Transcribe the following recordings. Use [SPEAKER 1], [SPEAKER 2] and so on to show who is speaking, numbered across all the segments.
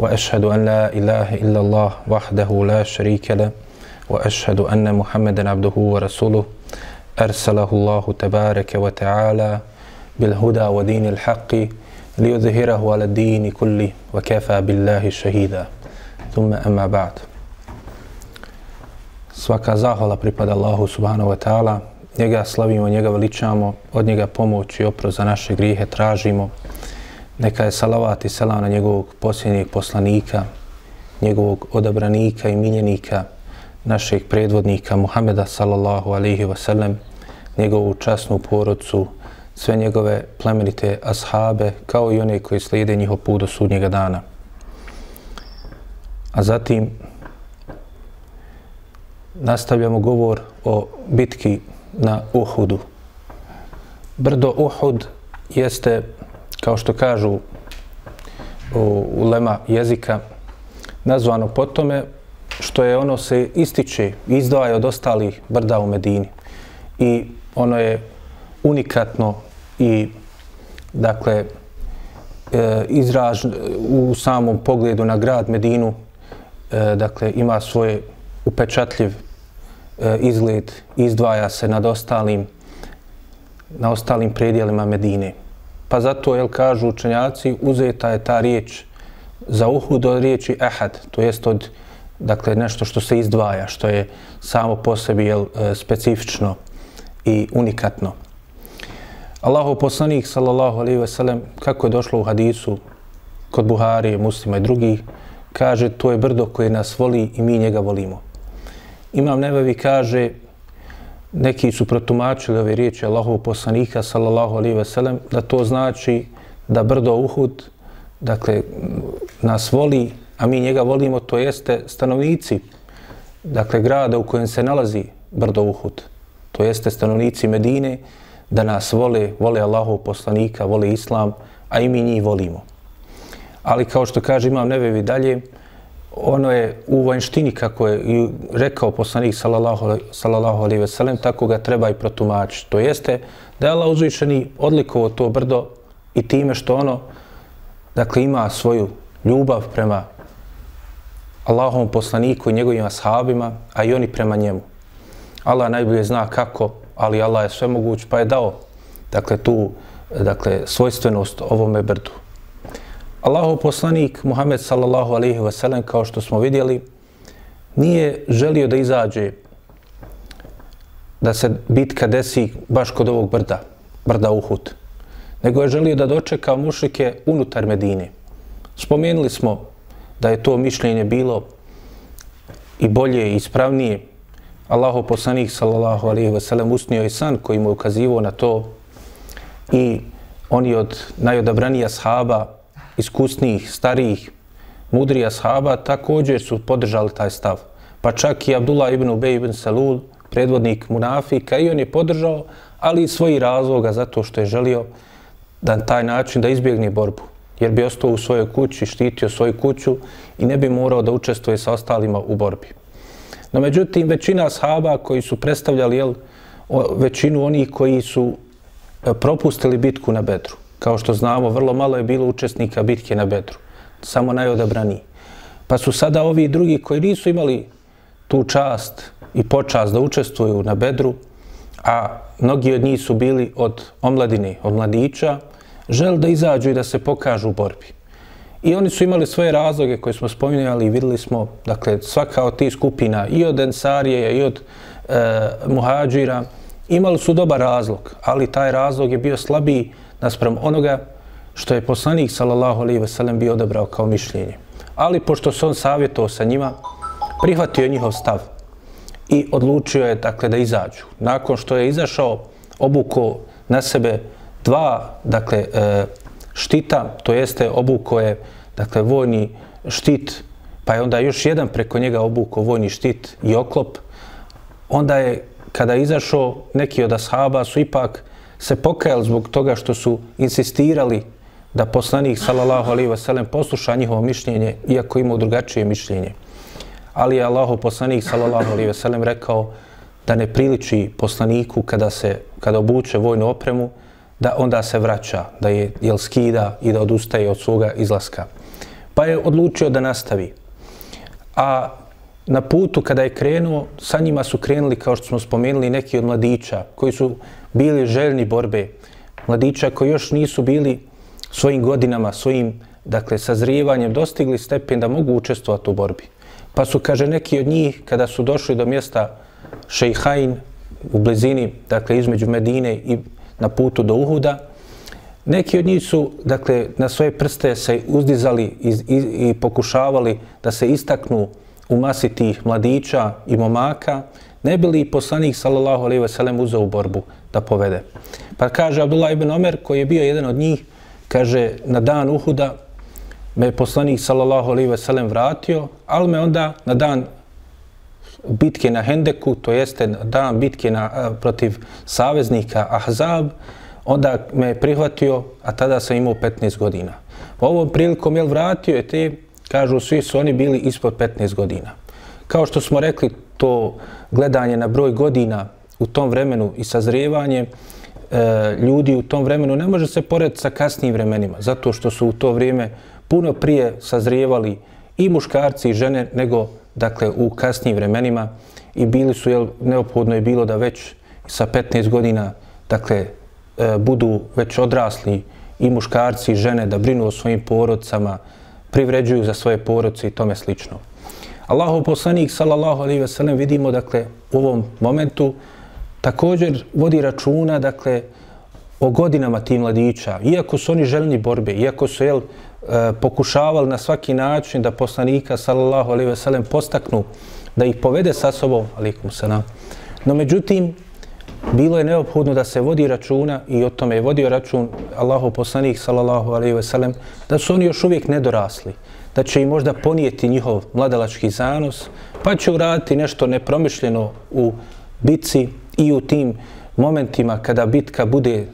[SPEAKER 1] وأشهد أن لا إله إلا الله وحده لا شريك له وأشهد أن محمدا عبده ورسوله أرسله الله تبارك وتعالى بالهدى ودين الحق ليظهره على الدين كله وكفى بالله شهيدا ثم أما بعد Svaka zahvala pripada Allahu subhanahu wa ta'ala. Njega slavimo, njega veličamo, od njega pomoć i opro za naše grijehe tražimo. Neka je salavat i selam na njegovog posljednjeg poslanika, njegovog odabranika i miljenika, našeg predvodnika Muhameda sallallahu alaihi wa sallam, njegovu časnu porodcu, sve njegove plemenite ashabe, kao i one koji slijede njihov put do sudnjega dana. A zatim nastavljamo govor o bitki na Uhudu. Brdo Uhud jeste, kao što kažu u lema jezika, nazvano po tome što je ono se ističe, izdvaja od ostalih brda u Medini. I ono je unikatno i dakle e, izraž u samom pogledu na grad Medinu e, dakle ima svoj upečatljiv e, izgled izdvaja se nad ostalim na ostalim predijelima Medine. Pa zato, jel kažu učenjaci, uzeta je ta riječ za uhud od riječi ehad, to jest od dakle, nešto što se izdvaja, što je samo po sebi jel, e, specifično i unikatno. Allahov poslanik sallallahu alejhi ve sellem kako je došlo u hadisu kod Buharije, Muslima i drugih kaže to je brdo koje nas voli i mi njega volimo. Imam Nebevi kaže neki su protumačili ove riječi Allahov poslanika sallallahu alaihi ve sellem da to znači da brdo Uhud dakle nas voli a mi njega volimo to jeste stanovnici dakle grada u kojem se nalazi brdo Uhud to jeste stanovnici Medine da nas vole, vole Allahov poslanika, vole Islam, a i mi njih volimo. Ali kao što kaže Imam Nevevi dalje, ono je u vanjštini, kako je rekao poslanik sallallahu, sallallahu alaihi veselem, tako ga treba i protumačiti. To jeste da je Allah uzvišeni odlikovo to brdo i time što ono dakle, ima svoju ljubav prema Allahovom poslaniku i njegovim ashabima, a i oni prema njemu. Allah najbolje zna kako ali Allah je sve moguć, pa je dao dakle, tu dakle, svojstvenost ovome brdu. Allahov poslanik Muhammed sallallahu alaihi ve sellem kao što smo vidjeli, nije želio da izađe da se bitka desi baš kod ovog brda, brda Uhud, nego je želio da dočeka mušike unutar Medine. Spomenuli smo da je to mišljenje bilo i bolje i ispravnije Allahov poslanik sallallahu alejhi ve sellem usnio je san koji mu ukazivao na to i oni od najodabranija sahaba, iskusnijih, starijih, mudrih ashaba također su podržali taj stav. Pa čak i Abdullah ibn Ubej ibn Salul, predvodnik munafika, i on je podržao, ali i svoji razloga zato što je želio da na taj način da izbjegne borbu. Jer bi ostao u svojoj kući, štitio svoju kuću i ne bi morao da učestvuje sa ostalima u borbi. No međutim, većina sahaba koji su predstavljali jel, većinu onih koji su e, propustili bitku na Bedru. Kao što znamo, vrlo malo je bilo učesnika bitke na Bedru. Samo najodabraniji. Pa su sada ovi drugi koji nisu imali tu čast i počast da učestvuju na Bedru, a mnogi od njih su bili od omladine, od mladića, žel da izađu i da se pokažu u borbi. I oni su imali svoje razloge koje smo spominjali i videli smo, dakle, svaka od tih skupina, i od Ensarije, i od e, Muhađira, imali su dobar razlog, ali taj razlog je bio slabiji nasprem onoga što je poslanik, sallallahu alejhi ve sellem bio odabrao kao mišljenje. Ali pošto se on savjetovao sa njima, prihvatio je njihov stav i odlučio je, dakle, da izađu. Nakon što je izašao, obuko na sebe dva, dakle, e, štita, to jeste obuko je dakle, vojni štit, pa je onda još jedan preko njega obuko vojni štit i oklop, onda je, kada je izašao, neki od ashaba su ipak se pokajali zbog toga što su insistirali da poslanik, sallallahu alaihi wasallam, posluša njihovo mišljenje, iako imao drugačije mišljenje. Ali je Allahu poslanik, sallallahu alaihi wasallam, rekao da ne priliči poslaniku kada se kada obuče vojnu opremu, da onda se vraća, da je jel skida i da odustaje od svoga izlaska. Pa je odlučio da nastavi. A na putu kada je krenuo, sa njima su krenuli, kao što smo spomenuli, neki od mladića koji su bili željni borbe. Mladića koji još nisu bili svojim godinama, svojim dakle, sazrijevanjem dostigli stepen da mogu učestvovati u borbi. Pa su, kaže, neki od njih, kada su došli do mjesta Šejhajn, u blizini, dakle, između Medine i na putu do Uhuda, neki od njih su, dakle, na svoje prste se uzdizali i, i, i pokušavali da se istaknu u masi tih mladića i momaka, ne bili li poslanik, sallallahu alaihi sellem uzeo u borbu da povede. Pa kaže Abdullah ibn Omer, koji je bio jedan od njih, kaže, na dan Uhuda me je poslanik, sallallahu alaihi sellem vratio, ali me onda na dan bitke na Hendeku, to jeste dan bitke na, protiv saveznika Ahzab, onda me je prihvatio, a tada sam imao 15 godina. U ovom prilikom je vratio je te, kažu, svi su oni bili ispod 15 godina. Kao što smo rekli, to gledanje na broj godina u tom vremenu i sazrijevanje, e, ljudi u tom vremenu ne može se porediti sa kasnijim vremenima, zato što su u to vrijeme puno prije sazrijevali i muškarci i žene nego dakle u kasnijim vremenima i bili su jel neophodno je bilo da već sa 15 godina dakle e, budu već odrasli i muškarci i žene da brinu o svojim porodcama, privređuju za svoje porodce i tome slično. Allahu poslanik sallallahu alaihi ve sellem vidimo dakle u ovom momentu također vodi računa dakle o godinama tih mladića, iako su oni željni borbe, iako su jel, e, pokušavali na svaki način da poslanika, sallallahu alaihi ve sellem, postaknu da ih povede sa sobom, alaikum salam. No međutim, bilo je neophodno da se vodi računa i o tome je vodio račun Allahu poslanik, sallallahu alejhi ve sellem, da su oni još uvijek nedorasli, da će im možda ponijeti njihov mladalački zanos, pa će uraditi nešto nepromišljeno u bitci i u tim momentima kada bitka bude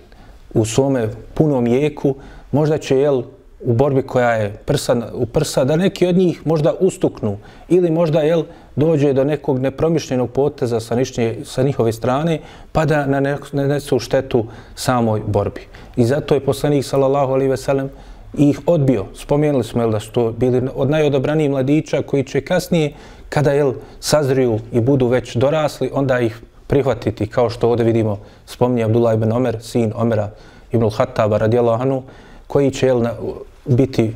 [SPEAKER 1] u svome punom jeku, možda će jel, u borbi koja je prsa, u prsa, da neki od njih možda ustuknu ili možda jel, dođe do nekog nepromišljenog poteza sa, nišnje, sa njihove strane, pa da nanesu štetu samoj borbi. I zato je poslanik, sallallahu alaihi ve sellem, ih odbio. Spomenuli smo jel, da su to bili od najodobranijih mladića koji će kasnije, kada jel, sazriju i budu već dorasli, onda ih prihvatiti, kao što ovdje vidimo, spominje Abdullah ibn Omer, sin Omera ibn Khattaba radijallahu anhu, koji će jel, na, biti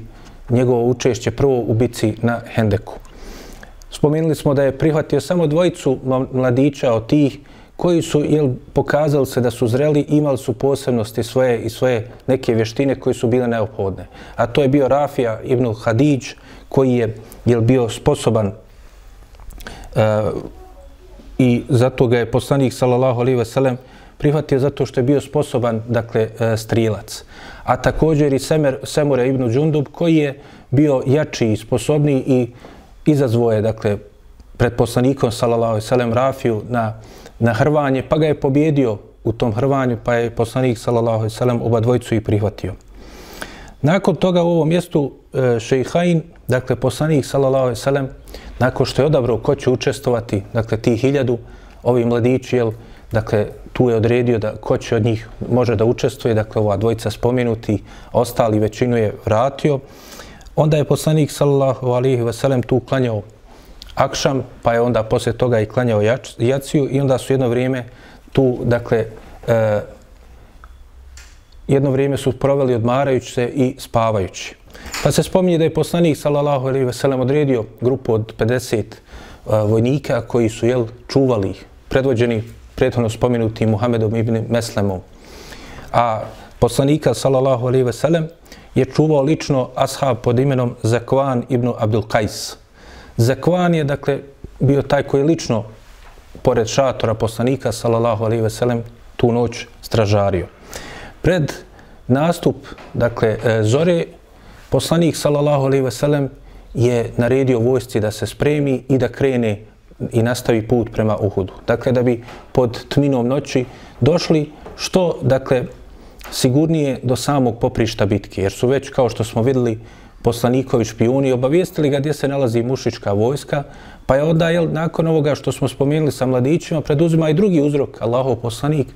[SPEAKER 1] njegovo učešće prvo u bici na Hendeku. Spomenuli smo da je prihvatio samo dvojicu mladića od tih koji su jel, pokazali se da su zreli, imali su posebnosti svoje i svoje neke vještine koje su bile neophodne. A to je bio Rafija ibn Hadidž, koji je jel, bio sposoban uh, i zato ga je poslanik sallallahu alejhi ve sellem prihvatio zato što je bio sposoban dakle e, strilac a također i Semer Semure ibn Džundub koji je bio jači i sposobniji i izazvoje dakle pred poslanikom sallallahu alejhi ve Rafiju na na hrvanje pa ga je pobjedio u tom hrvanju pa je poslanik sallallahu alejhi ve oba dvojicu i prihvatio Nakon toga u ovom mjestu e, Šejhain, dakle poslanik sallallahu alejhi ve sellem, nakon što je odabrao ko će učestovati, dakle ti hiljadu, ovi mladići, jel, dakle tu je odredio da ko će od njih može da učestvuje, dakle ova dvojica spomenuti, ostali većinu je vratio. Onda je poslanik sallallahu alihi ve sellem tu klanjao akšam, pa je onda posle toga i klanjao jaciju i onda su jedno vrijeme tu, dakle, e, jedno vrijeme su proveli odmarajući se i spavajući. Pa se spominje da je poslanik sallallahu alejhi ve sellem odredio grupu od 50 uh, e, vojnika koji su jel čuvali predvođeni prethodno spomenuti Muhammedom ibn Meslemom. A poslanika sallallahu alejhi ve sellem je čuvao lično ashab pod imenom Zakwan ibn Abdul Qais. Zakwan je dakle bio taj koji je lično pored šatora poslanika sallallahu alejhi ve sellem tu noć stražario. Pred nastup, dakle, e, zore, poslanik, sallallahu alaihi ve sellem, je naredio vojsci da se spremi i da krene i nastavi put prema Uhudu. Dakle, da bi pod tminom noći došli što, dakle, sigurnije do samog poprišta bitke, jer su već, kao što smo videli, poslanikovi špijuni obavijestili ga gdje se nalazi mušička vojska, pa je onda, jel, nakon ovoga što smo spomenuli sa mladićima, preduzima i drugi uzrok, Allahov poslanik,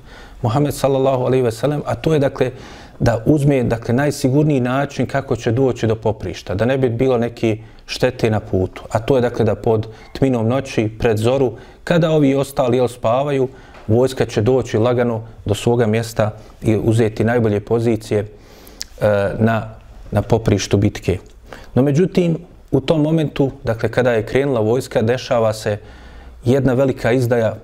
[SPEAKER 1] Muhammed sallallahu alaihi ve sellem, a to je, dakle, da uzme, dakle, najsigurniji način kako će doći do poprišta, da ne bi bilo neki štete na putu. A to je, dakle, da pod tminom noći, pred zoru, kada ovi ostali, jel, spavaju, vojska će doći lagano do svoga mjesta i uzeti najbolje pozicije e, na, na poprištu bitke. No međutim, u tom momentu, dakle, kada je krenula vojska, dešava se jedna velika izdaja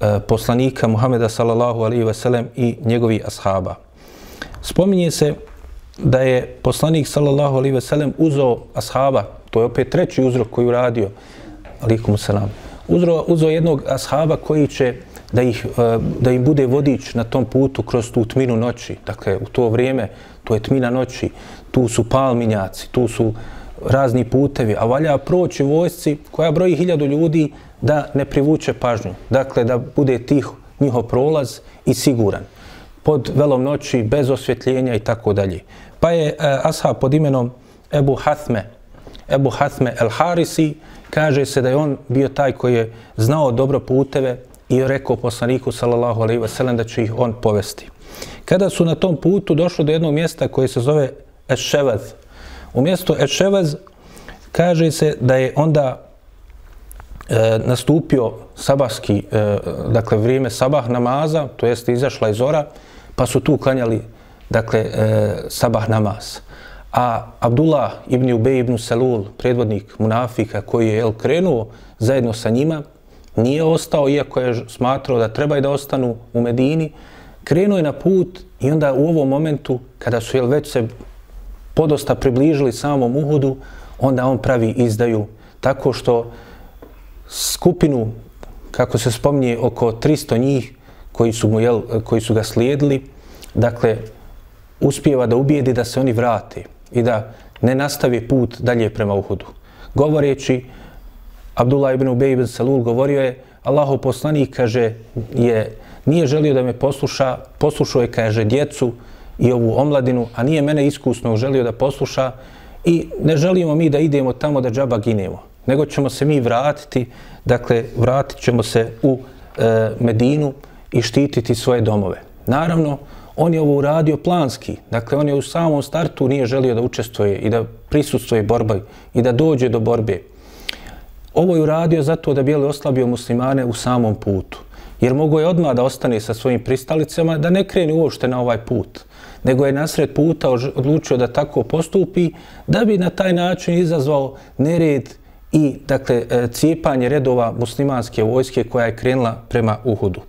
[SPEAKER 1] e, poslanika Muhameda sallallahu alaihi veselem i njegovi ashaba. Spominje se da je poslanik sallallahu alaihi veselem uzao ashaba, to je opet treći uzrok koji uradio, alaikum salam, uzro, uzao jednog ashaba koji će da, ih, eh, da im bude vodič na tom putu kroz tu tminu noći. Dakle, u to vrijeme, to je tmina noći, tu su palminjaci, tu su razni putevi, a valja proći vojsci koja broji hiljadu ljudi da ne privuče pažnju. Dakle, da bude tih njihov prolaz i siguran. Pod velom noći, bez osvjetljenja i tako dalje. Pa je e, ashab pod imenom Ebu Hathme, Ebu Hathme El Harisi, kaže se da je on bio taj koji je znao dobro puteve, i je rekao poslaniku sallallahu alejhi ve sellem da će ih on povesti. Kada su na tom putu došli do jednog mjesta koje se zove Eševaz, u mjestu Eševaz kaže se da je onda e, nastupio sabahski, e, dakle vrijeme sabah namaza, to jest izašla iz zora, pa su tu klanjali dakle, e, sabah namaz. A Abdullah ibn Ubej ibn Salul, predvodnik munafika koji je el, krenuo zajedno sa njima, nije ostao, iako je smatrao da treba i da ostanu u Medini, krenuo je na put i onda u ovom momentu, kada su jel, već se podosta približili samom Uhudu, onda on pravi izdaju. Tako što skupinu, kako se spominje, oko 300 njih koji su, mu, jel, koji su ga slijedili, dakle, uspijeva da ubijedi da se oni vrate i da ne nastavi put dalje prema Uhudu. Govoreći, Abdullah ibn Ubej ibn Salul govorio je, Allahov poslanik kaže, je, nije želio da me posluša, poslušao je, kaže, djecu i ovu omladinu, a nije mene iskusno želio da posluša i ne želimo mi da idemo tamo da džaba ginemo, nego ćemo se mi vratiti, dakle, vratit ćemo se u e, Medinu i štititi svoje domove. Naravno, on je ovo uradio planski, dakle, on je u samom startu nije želio da učestvuje i da prisustvoje borbi i da dođe do borbe. Ovo je uradio zato da bi je oslabio muslimane u samom putu. Jer mogo je odmah da ostane sa svojim pristalicama, da ne kreni uopšte na ovaj put. Nego je nasred puta odlučio da tako postupi, da bi na taj način izazvao nered i dakle, e, cijepanje redova muslimanske vojske koja je krenula prema Uhudu.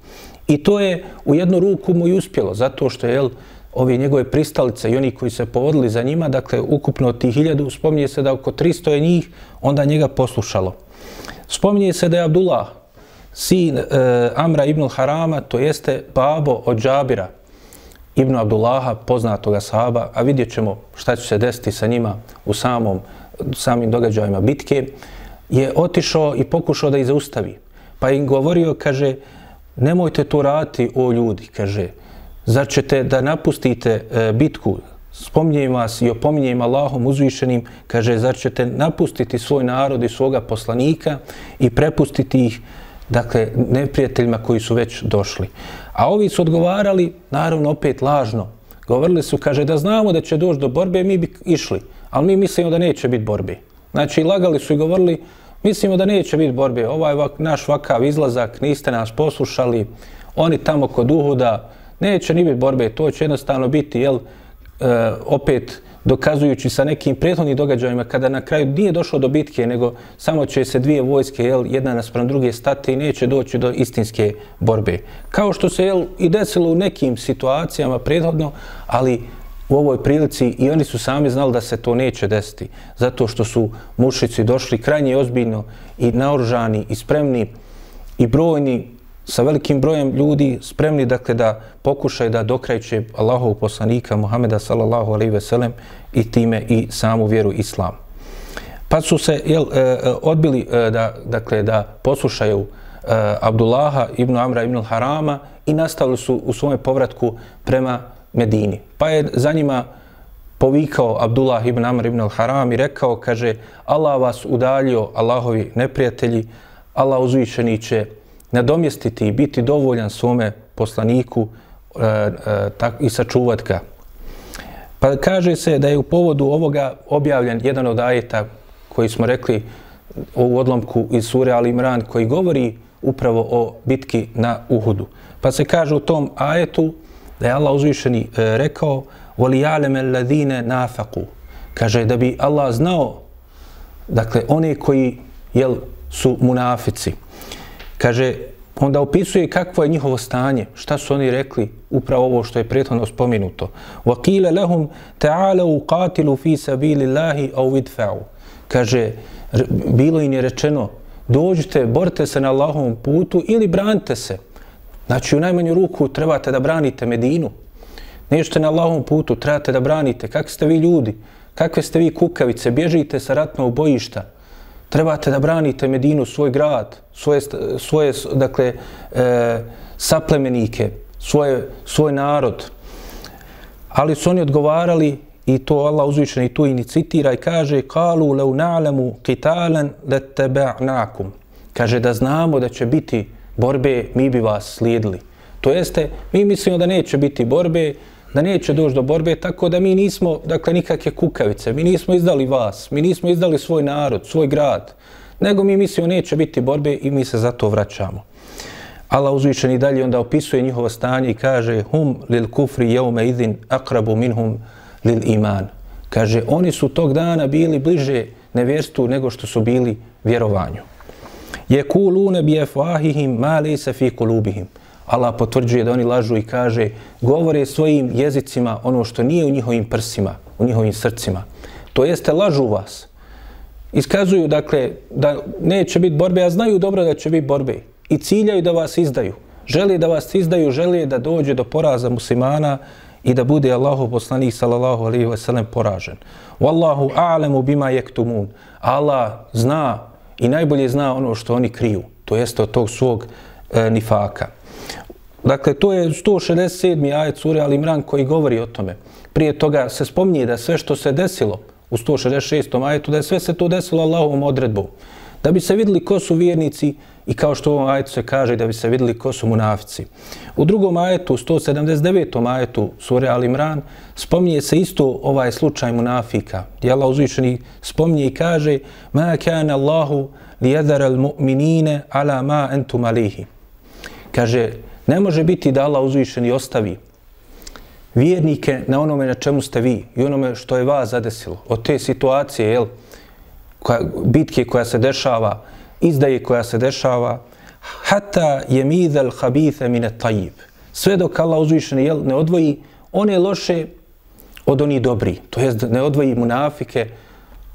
[SPEAKER 1] I to je u jednu ruku mu i uspjelo, zato što je jel, ove njegove pristalice i oni koji se povodili za njima, dakle, ukupno od tih hiljadu, spominje se da oko 300 je njih, onda njega poslušalo. Spominje se da je Abdullah, sin e, Amra ibn Harama, to jeste babo od Džabira ibn Abdullaha, poznatoga sahaba, a vidjet ćemo šta će se desiti sa njima u samom, samim događajima bitke, je otišao i pokušao da ih zaustavi. Pa im govorio, kaže, nemojte to raditi o ljudi, kaže, zar ćete da napustite e, bitku, spominjem vas i opominjem Allahom uzvišenim, kaže, zar ćete napustiti svoj narod i svoga poslanika i prepustiti ih, dakle, neprijateljima koji su već došli. A ovi su odgovarali, naravno, opet lažno. Govorili su, kaže, da znamo da će doći do borbe, mi bi išli, ali mi mislimo da neće biti borbe. Znači, lagali su i govorili, mislimo da neće biti borbe, ovaj vak, naš vakav izlazak, niste nas poslušali, oni tamo kod Uhuda, neće ni biti borbe, to će jednostavno biti, jel, e, opet dokazujući sa nekim prethodnim događajima kada na kraju nije došlo do bitke, nego samo će se dvije vojske, jel, jedna naspram druge stati i neće doći do istinske borbe. Kao što se jel, i desilo u nekim situacijama prethodno, ali u ovoj prilici i oni su sami znali da se to neće desiti, zato što su mušici došli krajnje ozbiljno i naoružani i spremni i brojni sa velikim brojem ljudi spremni dakle da pokušaju da dokrajče Allahov poslanika Muhameda sallallahu alejhi ve sellem i time i samu vjeru islam. Pa su se jel, e, e, odbili e, da, dakle, da poslušaju e, Abdullaha ibn Amra ibn Harama i nastavili su u svome povratku prema Medini. Pa je za njima povikao Abdullah ibn Amr ibn al-Haram i rekao, kaže, Allah vas udaljio, Allahovi neprijatelji, Allah uzvišeni će nadomjestiti i biti dovoljan svome poslaniku e, e, tak, i sačuvat ga. Pa kaže se da je u povodu ovoga objavljen jedan od ajeta koji smo rekli u odlomku iz sure Al Imran koji govori upravo o bitki na Uhudu. Pa se kaže u tom ajetu da je Allah uzvišeni e, rekao وَلِيَعْلَمَ الَّذِينَ نَافَقُوا Kaže da bi Allah znao dakle one koji jel, su munafici. Kaže onda opisuje kakvo je njihovo stanje, šta su oni rekli, upravo ovo što je prethodno spomenuto. وَقِيلَ لَهُمْ تَعَالَوْا قَاتِلُوا فِي سَبِيلِ اللَّهِ أَوْ وِدْفَعُوا Kaže, bilo im je rečeno, dođite, borite se na Allahovom putu ili branite se. Znači, u najmanju ruku trebate da branite Medinu. Nećete na Allahovom putu, trebate da branite. Kakvi ste vi ljudi? Kakve ste vi kukavice? Bježite sa ratnog bojišta. Trebate da branite Medinu, svoj grad, svoje, svoje dakle, e, saplemenike, svoje, svoj narod. Ali su oni odgovarali i to Allah uzvišen i tu inicitira i kaže kalu leu na'lamu qitalan lattaba'nakum kaže da znamo da će biti borbe mi bi vas slijedili to jeste mi mislimo da neće biti borbe da neće doći do borbe tako da mi nismo dakle nikakve kukavice mi nismo izdali vas mi nismo izdali svoj narod svoj grad nego mi mislimo neće biti borbe i mi se zato vraćamo Allah uzvišen i dalje onda opisuje njihovo stanje i kaže hum lil kufri yawma idin akrabu minhum lil iman. Kaže, oni su tog dana bili bliže nevjerstvu nego što su bili vjerovanju. Je kulune bi efahihim ma lejse fi kulubihim. Allah potvrđuje da oni lažu i kaže, govore svojim jezicima ono što nije u njihovim prsima, u njihovim srcima. To jeste lažu vas. Iskazuju, dakle, da neće biti borbe, a znaju dobro da će biti borbe. I ciljaju da vas izdaju. Želi da vas izdaju, želi da dođe do poraza muslimana, i da bude Allahu poslanik sallallahu alejhi ve sellem poražen. Wallahu a'lamu bima yaktumun. Allah zna i najbolje zna ono što oni kriju, to jest od tog svog e, nifaka. Dakle, to je 167. ajet sure Al Imran koji govori o tome. Prije toga se spominje da sve što se desilo u 166. ajetu, da je sve se to desilo Allahovom odredbom. Da bi se videli ko su vjernici, i kao što u ovom ajetu se kaže da bi se videli ko su munafici. U drugom ajetu, 179. ajetu sure Al Imran, spominje se isto ovaj slučaj munafika. Gdje Allah uzvišeni spominje i kaže Ma kana Allahu li jedara mu'minine ala ma entum alihi. Kaže, ne može biti da Allah uzvišeni ostavi vjernike na onome na čemu ste vi i onome što je vas zadesilo. Od te situacije, jel, koja, bitke koja se dešava, izdaje koja se dešava, hata je midel habithe mine tajib. Sve dok Allah uzvišeni jel, ne odvoji one loše od oni dobri. To jest ne odvoji munafike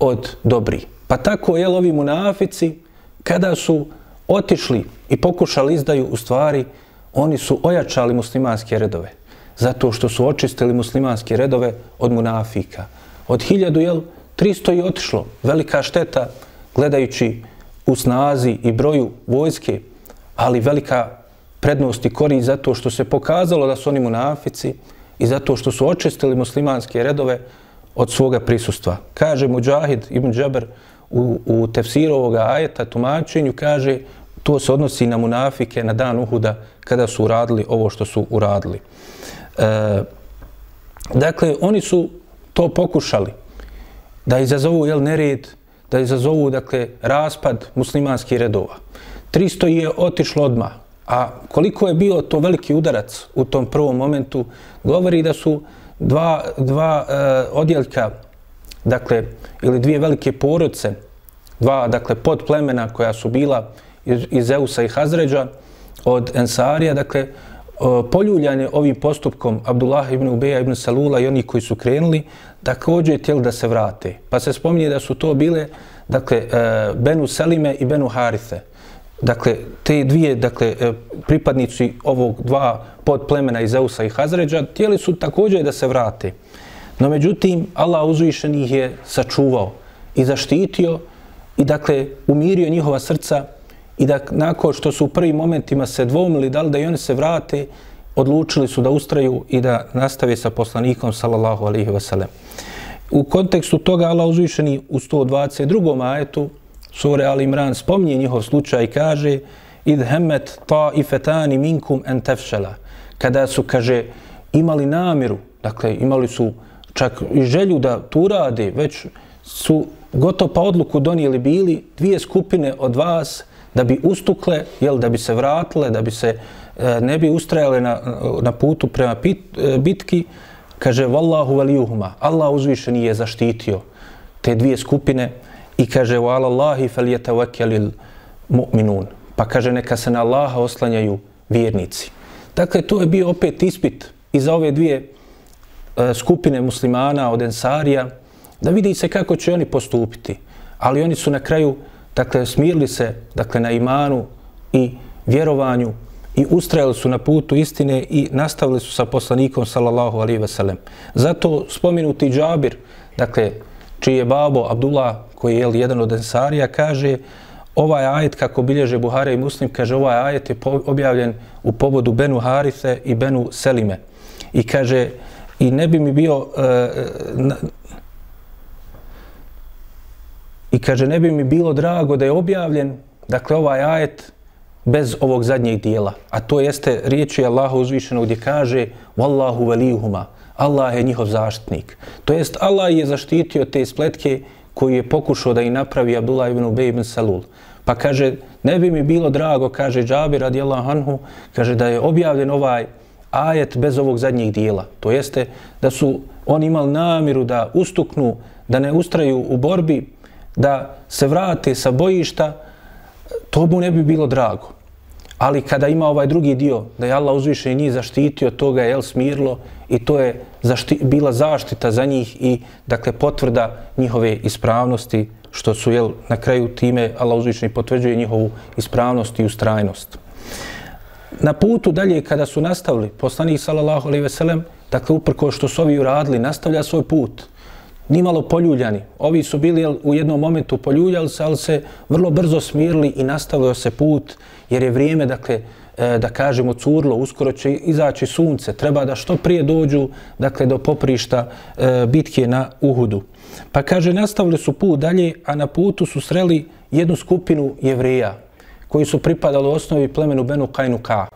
[SPEAKER 1] od dobri. Pa tako jel ovi munafici kada su otišli i pokušali izdaju u stvari, oni su ojačali muslimanske redove. Zato što su očistili muslimanske redove od munafika. Od hiljadu, jel, 300 je otišlo. Velika šteta gledajući u snazi i broju vojske, ali velika prednost i korist zato što se pokazalo da su oni munafici i zato što su očistili muslimanske redove od svoga prisustva. Kaže Mujahid ibn Džaber u, u tefsiru ovoga ajeta, tumačenju, kaže to se odnosi na munafike na dan Uhuda kada su uradili ovo što su uradili. E, dakle, oni su to pokušali da izazovu jel, nered, da izazovu dakle, raspad muslimanskih redova. 300 je otišlo odma, a koliko je bio to veliki udarac u tom prvom momentu, govori da su dva, dva e, odjeljka, dakle, ili dvije velike porodce, dva, dakle, podplemena koja su bila iz, iz Eusa i Hazređa, od Ensarija, dakle, eh, poljuljanje ovim postupkom Abdullah ibn Ubeja ibn Salula i oni koji su krenuli, također htjeli da se vrate. Pa se spominje da su to bile dakle, e, Benu Selime i Benu Harithe. Dakle, te dvije dakle, e, pripadnici ovog dva podplemena iz Eusa i Hazređa htjeli su također da se vrate. No međutim, Allah uzvišen ih je sačuvao i zaštitio i dakle umirio njihova srca i da nakon što su u prvim momentima se dvomili da li da i oni se vrate, odlučili su da ustraju i da nastave sa poslanikom sallallahu alaihi wasallam. U kontekstu toga Allah uzvišeni u 122. ajetu sure Al Imran spominje njihov slučaj i kaže id hemmet ta minkum en tefšela. Kada su, kaže, imali namiru, dakle, imali su čak i želju da tu rade, već su gotovo pa odluku donijeli bili dvije skupine od vas da bi ustukle, jel, da bi se vratile, da bi se uh, E, ne bi ustrajale na, na putu prema pit, e, bitki, kaže, Wallahu valijuhuma, Allah uzvišen je zaštitio te dvije skupine i kaže, wa Allahi fel mu'minun. Pa kaže, neka se na Allaha oslanjaju vjernici. Dakle, to je bio opet ispit i za ove dvije e, skupine muslimana od Ensarija, da vidi se kako će oni postupiti. Ali oni su na kraju, dakle, smirili se, dakle, na imanu i vjerovanju i ustrajali su na putu istine i nastavili su sa poslanikom, sallallahu alaihi wasallam. Zato spominuti Džabir, dakle, čiji je babo Abdullah, koji je jedan od Ensarija, kaže, ovaj ajet, kako bilježe Buhara i Muslim, kaže, ovaj ajet je objavljen u povodu Benu Harise i Benu Selime. I kaže, i ne bi mi bio, uh, na, i kaže, ne bi mi bilo drago da je objavljen, dakle, ovaj ajet bez ovog zadnjeg dijela. A to jeste riječi Allaha uzvišenog gdje kaže, Wallahu velihuma, Allah je njihov zaštitnik. To jest, Allah je zaštitio te spletke koji je pokušao da i napravi Abdullah ibn Ubej ibn Salul. Pa kaže, ne bi mi bilo drago, kaže Džabir radijallahu anhu, kaže da je objavljen ovaj ajet bez ovog zadnjeg dijela. To jeste da su oni imali namiru da ustuknu, da ne ustraju u borbi, da se vrate sa bojišta, to mu ne bi bilo drago. Ali kada ima ovaj drugi dio, da je Allah uzviše i njih zaštitio, to ga je jel, smirlo i to je zašti, bila zaštita za njih i dakle potvrda njihove ispravnosti, što su jel, na kraju time Allah uzviše potvrđuje njihovu ispravnost i ustrajnost. Na putu dalje kada su nastavili, poslanik sallallahu alejhi ve sellem, dakle uprko što su ovi uradili, nastavlja svoj put nimalo poljuljani. Ovi su bili u jednom momentu poljuljali se, ali se vrlo brzo smirili i nastavio se put, jer je vrijeme, dakle, e, da kažemo, curlo, uskoro će izaći sunce, treba da što prije dođu, dakle, do poprišta e, bitke na Uhudu. Pa kaže, nastavili su put dalje, a na putu su sreli jednu skupinu jevreja, koji su pripadali u osnovi plemenu Benu Kajnuka,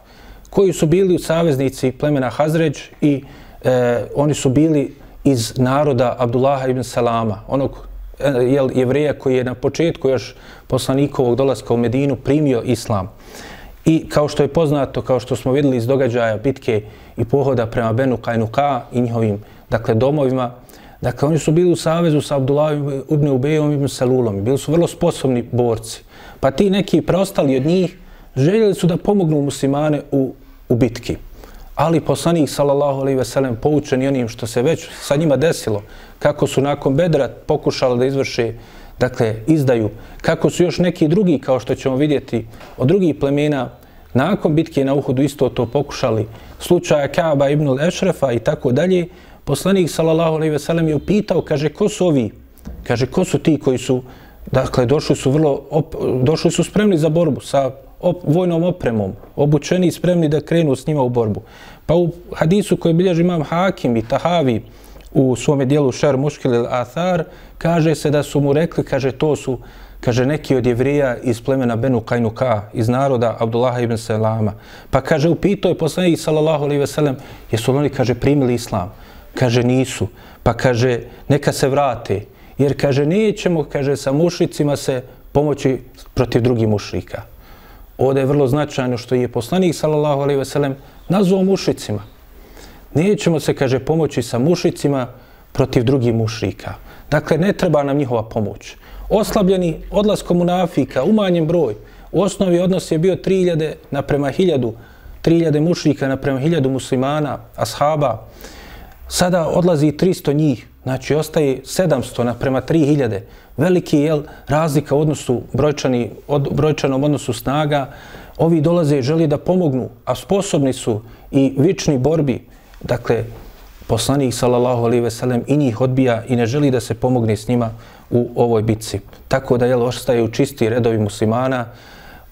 [SPEAKER 1] koji su bili u saveznici plemena Hazređ i e, oni su bili iz naroda Abdullaha ibn Salama, onog e, jel, jevreja koji je na početku još poslanikovog dolaska u Medinu primio islam. I kao što je poznato, kao što smo vidjeli iz događaja bitke i pohoda prema Benu Kajnuka i njihovim dakle, domovima, dakle, oni su bili u savezu sa Abdullahom ibn Ubejom ibn Salulom i bili su vrlo sposobni borci. Pa ti neki preostali od njih željeli su da pomognu muslimane u, u bitki. Ali poslanik sallallahu alejhi ve sellem poučen i onim što se već sa njima desilo, kako su nakon Bedra pokušali da izvrše dakle izdaju, kako su još neki drugi kao što ćemo vidjeti od drugih plemena nakon bitke na Uhudu isto to pokušali, slučaja Kaaba ibn al-Ešrefa i tako dalje, poslanik sallallahu alejhi ve sellem je upitao, kaže ko su ovi? Kaže ko su ti koji su dakle došli su vrlo op, došli su spremni za borbu sa op, vojnom opremom, obučeni i spremni da krenu s njima u borbu. Pa u hadisu koji bilježi imam Hakim i Tahavi u svome dijelu Šar Muškil il Athar, kaže se da su mu rekli, kaže to su kaže neki od jevrija iz plemena Benu Kajnuka, iz naroda Abdullaha ibn Selama. Pa kaže, upito je poslanik sallallahu alaihi ve sellem, jesu li oni, kaže, primili islam? Kaže, nisu. Pa kaže, neka se vrate. Jer, kaže, nećemo, kaže, sa mušicima se pomoći protiv drugih mušrika. Ovdje je vrlo značajno što je poslanik sallallahu alejhi ve sellem nazvao mušicima. Nećemo se, kaže, pomoći sa mušicima protiv drugih mušrika. Dakle, ne treba nam njihova pomoć. Oslabljeni odlaskom munafika, umanjen broj, u osnovi odnos je bio 3000 naprema 1000, 3000 mušrika naprema 1000 muslimana, ashaba. Sada odlazi 300 njih, znači ostaje 700 naprema 3000 veliki je razlika u odnosu brojčani, od, brojčanom odnosu snaga. Ovi dolaze i želi da pomognu, a sposobni su i vični borbi. Dakle, poslanik sallallahu alejhi ve sellem i njih odbija i ne želi da se pomogne s njima u ovoj bitci. Tako da jel, u čisti redovi muslimana,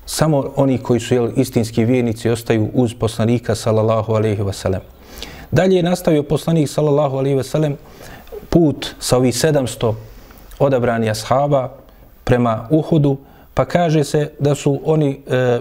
[SPEAKER 1] samo oni koji su jel, istinski vjernici ostaju uz poslanika sallallahu alaihi sellem. Dalje je nastavio poslanik sallallahu alaihi sellem put sa ovih 700 odabrani ashaba prema Uhudu, pa kaže se da su oni e,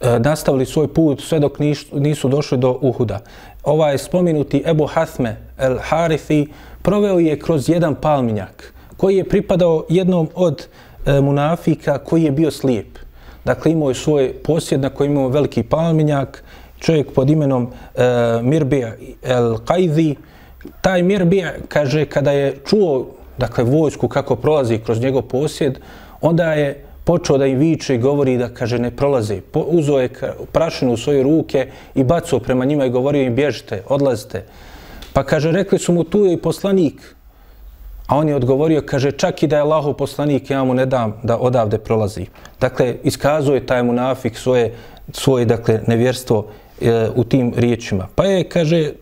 [SPEAKER 1] e, nastavili svoj put sve dok nisu došli do Uhuda. Ovaj spominuti Ebu Hathme el Harithi proveo je kroz jedan palminjak koji je pripadao jednom od e, munafika koji je bio slijep. Dakle, imao je svoj posjed na kojem imao veliki palminjak, čovjek pod imenom e, Mirbija el Qajdi. Taj Mirbija, kaže, kada je čuo dakle, vojsku kako prolazi kroz njegov posjed, onda je počeo da im viče i govori da, kaže, ne prolazi. Po, uzo je prašinu u svoje ruke i bacao prema njima i govorio im, bježite, odlazite. Pa, kaže, rekli su mu, tu je i poslanik. A on je odgovorio, kaže, čak i da je Allahov poslanik, ja mu ne dam da odavde prolazi. Dakle, iskazuje taj munafik svoje, svoje dakle, nevjerstvo e, u tim riječima. Pa je, kaže,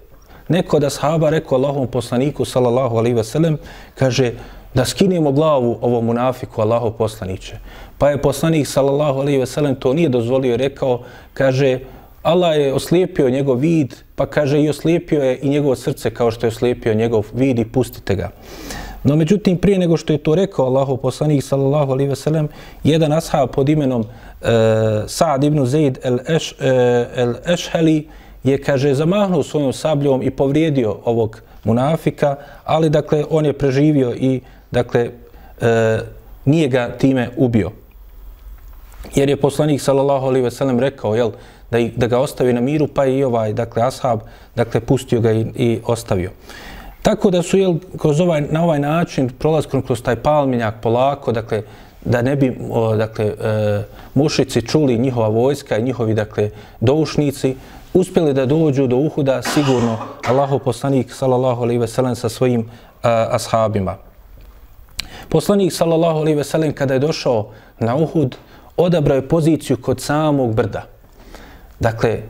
[SPEAKER 1] neko da sahaba rekao Allahom poslaniku, sallallahu alaihi ve sellem, kaže, da skinemo glavu ovom munafiku, Allahov poslaniće. Pa je poslanik, sallallahu alaihi ve sellem, to nije dozvolio i rekao, kaže, Allah je oslijepio njegov vid, pa kaže i oslijepio je i njegovo srce kao što je oslijepio njegov vid i pustite ga. No međutim, prije nego što je to rekao Allahu poslanik sallallahu alaihi ve sellem, jedan ashab pod imenom e, Sa'd ibn Zaid eh, el-Ešheli uh, je, kaže, zamahnuo svojom sabljom i povrijedio ovog munafika, ali, dakle, on je preživio i, dakle, e, nije ga time ubio. Jer je poslanik sallallahu alaihi ve sellem rekao, jel, da, da ga ostavi na miru, pa i ovaj, dakle, ashab, dakle, pustio ga i, i ostavio. Tako da su, jel, kroz ovaj, na ovaj način, prolazkom kroz taj palminjak polako, dakle, da ne bi, o, dakle, e, mušici čuli njihova vojska i njihovi, dakle, doušnici, uspjeli da dođu do Uhuda, sigurno, Allahu poslanik, sallallahu alejhi ve sellem, sa svojim uh, ashabima. Poslanik, sallallahu alejhi ve sellem, kada je došao na Uhud, odabrao je poziciju kod samog brda. Dakle,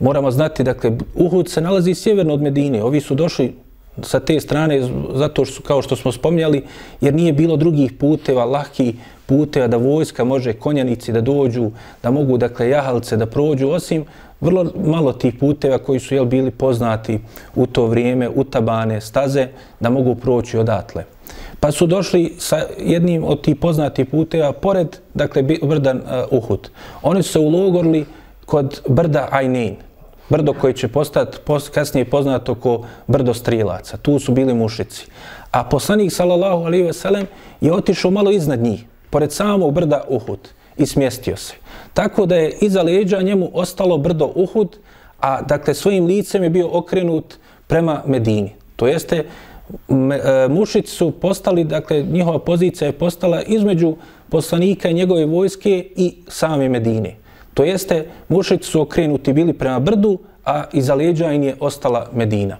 [SPEAKER 1] moramo znati, dakle, Uhud se nalazi sjeverno od Medine. Ovi su došli sa te strane, zato što, kao što smo spomnjali, jer nije bilo drugih puteva, lahki puteva da vojska može konjanici da dođu, da mogu, dakle, jahalce da prođu, osim vrlo malo tih puteva koji su jel, bili poznati u to vrijeme, utabane staze, da mogu proći odatle. Pa su došli sa jednim od tih poznatih puteva, pored, dakle, brda uh, Uhud. Oni su se ulogorili kod brda Ajnin, brdo koje će postati post, kasnije poznato ko brdo strilaca. Tu su bili mušici. A poslanik, sallallahu alaihi ve sellem, je otišao malo iznad njih, pored samog brda Uhud i smjestio se. Tako da je iza leđa njemu ostalo brdo Uhud, a dakle svojim licem je bio okrenut prema Medini. To jeste, me, e, mušici su postali, dakle njihova pozicija je postala između poslanika i njegove vojske i same Medine. To jeste, mušici su okrenuti bili prema brdu, a iza leđa im je ostala Medina.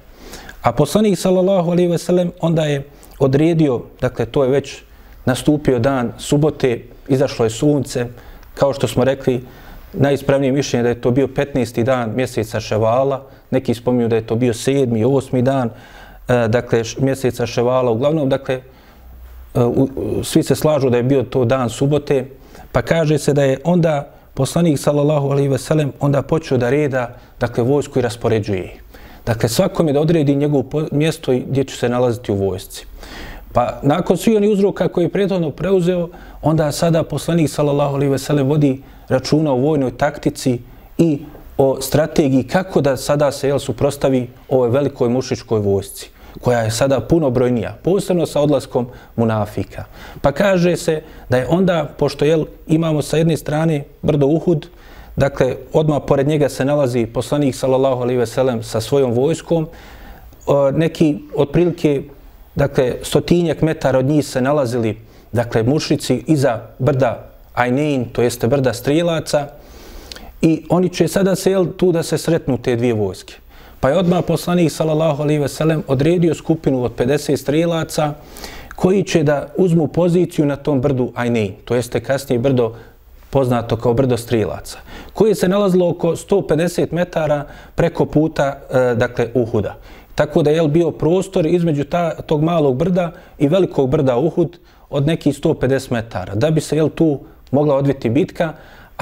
[SPEAKER 1] A poslanik sallallahu alejhi ve sellem onda je odredio, dakle to je već nastupio dan subote, izašlo je sunce, kao što smo rekli, najispravnije mišljenje da je to bio 15. dan mjeseca Ševala, neki spominju da je to bio 7. i 8. dan, e, dakle mjeseca Ševala, uglavnom, dakle, e, svi se slažu da je bio to dan subote, pa kaže se da je onda poslanik sallallahu alejhi ve sellem onda počeo da reda dakle vojsku i raspoređuje. Dakle svakom je da odredi njegovo mjesto gdje će se nalaziti u vojsci. Pa nakon svih onih uzroka koje je prethodno preuzeo, onda sada poslanik sallallahu alejhi ve sellem vodi računa o vojnoj taktici i o strategiji kako da sada se jel suprostavi ovoj velikoj mušičkoj vojsci koja je sada puno brojnija, posebno sa odlaskom munafika. Pa kaže se da je onda, pošto jel, imamo sa jedne strane brdo Uhud, dakle, odmah pored njega se nalazi poslanik, sallallahu alaihi ve sellem, sa svojom vojskom, neki otprilike, dakle, stotinjak metara od njih se nalazili, dakle, mušici iza brda Ajnein, to jeste brda Strijelaca, i oni će sada se, jel, tu da se sretnu te dvije vojske. Pa je odmah poslanik sallallahu alaihi ve sellem odredio skupinu od 50 strelaca koji će da uzmu poziciju na tom brdu Ajnej, to jeste kasnije brdo poznato kao brdo strilaca, koje se nalazilo oko 150 metara preko puta, e, dakle, Uhuda. tako da je bio prostor između ta, tog malog brda i velikog brda Uhud od nekih 150 metara, da bi se jel, tu mogla odviti bitka,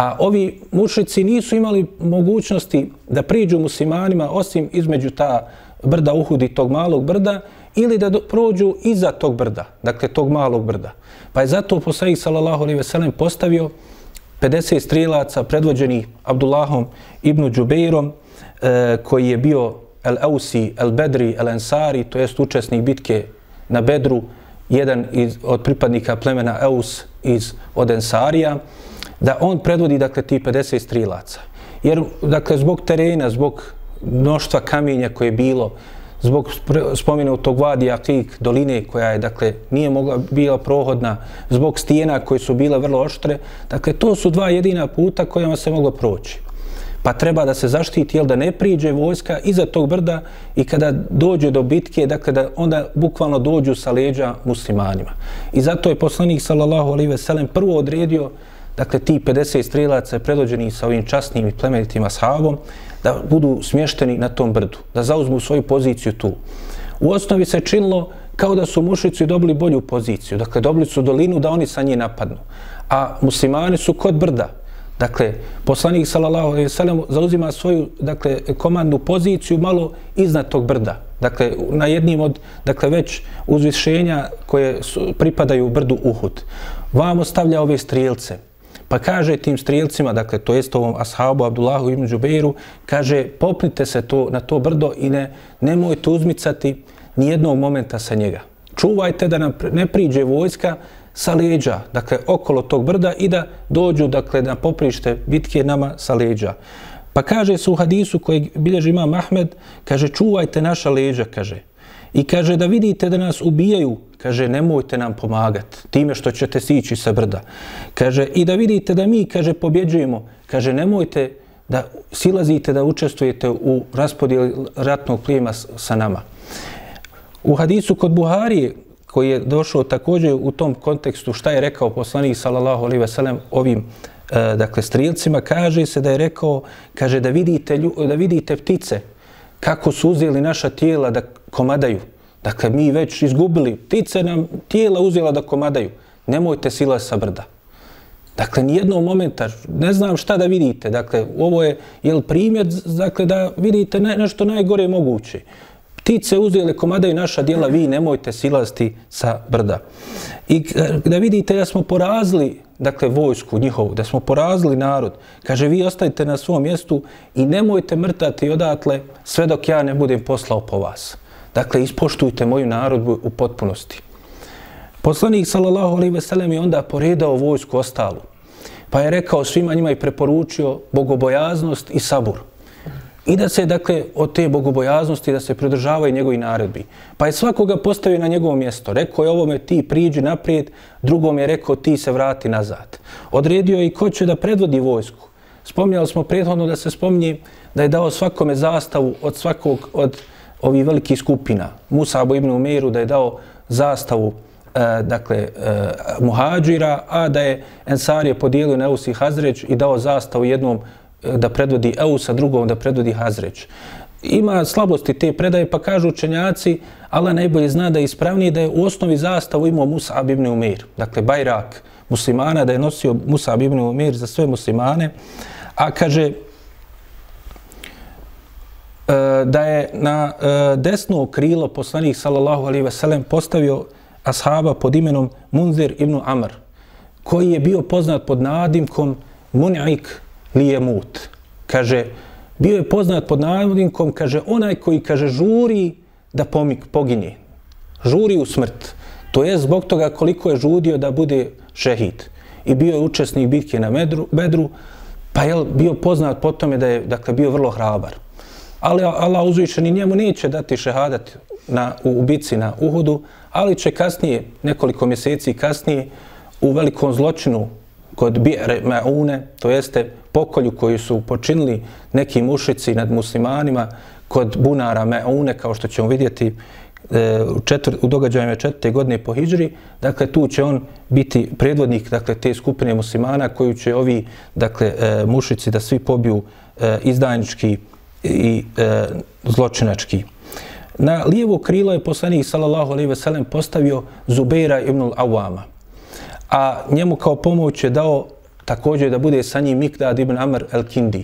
[SPEAKER 1] a ovi mušici nisu imali mogućnosti da priđu muslimanima osim između ta brda Uhud i tog malog brda ili da do, prođu iza tog brda, dakle tog malog brda. Pa je zato poslanik sallallahu alejhi ve sellem postavio 50 strilaca predvođenih Abdullahom ibn Džubeirom, e, koji je bio El Ausi, El Bedri, El Ansari, to jest učesnik bitke na Bedru, jedan iz, od pripadnika plemena Eus iz od Ensarija, da on predvodi dakle ti 50 strilaca. Jer dakle zbog terena, zbog mnoštva kamenja koje je bilo, zbog spomenutog vadi Akik, doline koja je, dakle, nije mogla bila prohodna, zbog stijena koje su bile vrlo oštre, dakle, to su dva jedina puta kojima se moglo proći. Pa treba da se zaštiti, jel da ne priđe vojska iza tog brda i kada dođe do bitke, dakle, da onda bukvalno dođu sa leđa muslimanima. I zato je poslanik, sallallahu alaihi ve sellem, prvo odredio, dakle, ti 50 strilaca predvođeni sa ovim časnim i plemenitim ashabom, da budu smješteni na tom brdu, da zauzmu svoju poziciju tu. U osnovi se činilo kao da su mušici dobili bolju poziciju, dakle dobili su dolinu da oni sa nje napadnu, a muslimani su kod brda. Dakle, poslanik sallallahu alejhi ve sellem zauzima svoju dakle komandnu poziciju malo iznad tog brda. Dakle, na jednim od dakle već uzvišenja koje su, pripadaju brdu Uhud. Vamo stavlja ove strijelce. Pa kaže tim strijelcima, dakle, to jest ovom ashabu Abdullahu ibn Džubeiru, kaže, popnite se to, na to brdo i ne, nemojte uzmicati ni jednog momenta sa njega. Čuvajte da nam ne priđe vojska sa leđa, dakle, okolo tog brda i da dođu, dakle, na poprište bitke nama sa leđa. Pa kaže se u hadisu koji bilježi ima Mahmed, kaže, čuvajte naša leđa, kaže. I kaže da vidite da nas ubijaju, kaže nemojte nam pomagati time što ćete sići sa brda. Kaže i da vidite da mi, kaže, pobjeđujemo, kaže nemojte da silazite da učestvujete u raspodijeli ratnog plijema sa nama. U hadisu kod Buharije, koji je došao također u tom kontekstu šta je rekao poslanik sallallahu alejhi ve sellem ovim e, dakle strilcima kaže se da je rekao kaže da vidite da vidite ptice kako su uzeli naša tijela da komadaju. Dakle, mi već izgubili, ptice nam tijela uzela da komadaju. Nemojte sila sa brda. Dakle, nijednog momenta, ne znam šta da vidite. Dakle, ovo je jel primjer dakle, da vidite ne, nešto najgore moguće. Ptice uzele komadaju naša dijela, vi nemojte silasti sa brda. I e, da vidite da smo porazili dakle, vojsku njihovu, da smo porazili narod, kaže, vi ostajte na svom mjestu i nemojte mrtati odatle sve dok ja ne budem poslao po vas. Dakle, ispoštujte moju narodbu u potpunosti. Poslanik, sallallahu alaihi ve sellem, je onda poredao vojsku ostalu. Pa je rekao svima njima i preporučio bogobojaznost i sabur. I da se, dakle, od te bogobojaznosti da se pridržavaju njegovi naredbi. Pa je svakoga postavio na njegovo mjesto. Rekao je ovome ti priđi naprijed, drugom je rekao ti se vrati nazad. Odredio je i ko će da predvodi vojsku. Spominjali smo prethodno da se spomni da je dao svakome zastavu od svakog od ovih velikih skupina. Musa Abu ibn Umeiru da je dao zastavu e, dakle, e, muhađira, a da je Ensarije podijelio na Eus i Hazreć i dao zastavu jednom e, da predvodi Eus, a drugom da predvodi Hazreć. Ima slabosti te predaje, pa kažu učenjaci, Allah najbolje zna da je ispravniji da je u osnovi zastavu imao Musa ibn Umeir, dakle Bajrak muslimana, da je nosio Musa ibn Umeir za sve muslimane, a kaže, E, da je na e, desno krilo poslanik sallallahu alejhi ve sellem postavio ashaba pod imenom Munzir ibn Amr koji je bio poznat pod nadimkom Mun'ik Lijemut. Kaže, bio je poznat pod nadimkom, kaže, onaj koji, kaže, žuri da pomik, poginje. Žuri u smrt. To je zbog toga koliko je žudio da bude šehid. I bio je učesnik bitke na Medru, Bedru, pa je bio poznat po tome da je dakle, bio vrlo hrabar ali Allah uzvišeni njemu neće dati šehadat na, u ubici na Uhudu, ali će kasnije, nekoliko mjeseci kasnije, u velikom zločinu kod Bi're Ma'une, to jeste pokolju koju su počinili neki mušici nad muslimanima kod bunara Ma'une, kao što ćemo vidjeti e, u, četvr, u događajima četvrte godine po Hidžri, dakle tu će on biti predvodnik dakle, te skupine muslimana koju će ovi dakle, e, mušici da svi pobiju e, izdajnički i e, zločinački. na lijevo krilo je poslanik sallallahu alejhi ve sellem postavio Zubeira ibn al-Awama. A njemu kao pomoć je dao također da bude sa njim Mikdad ibn Amr el-Kindi.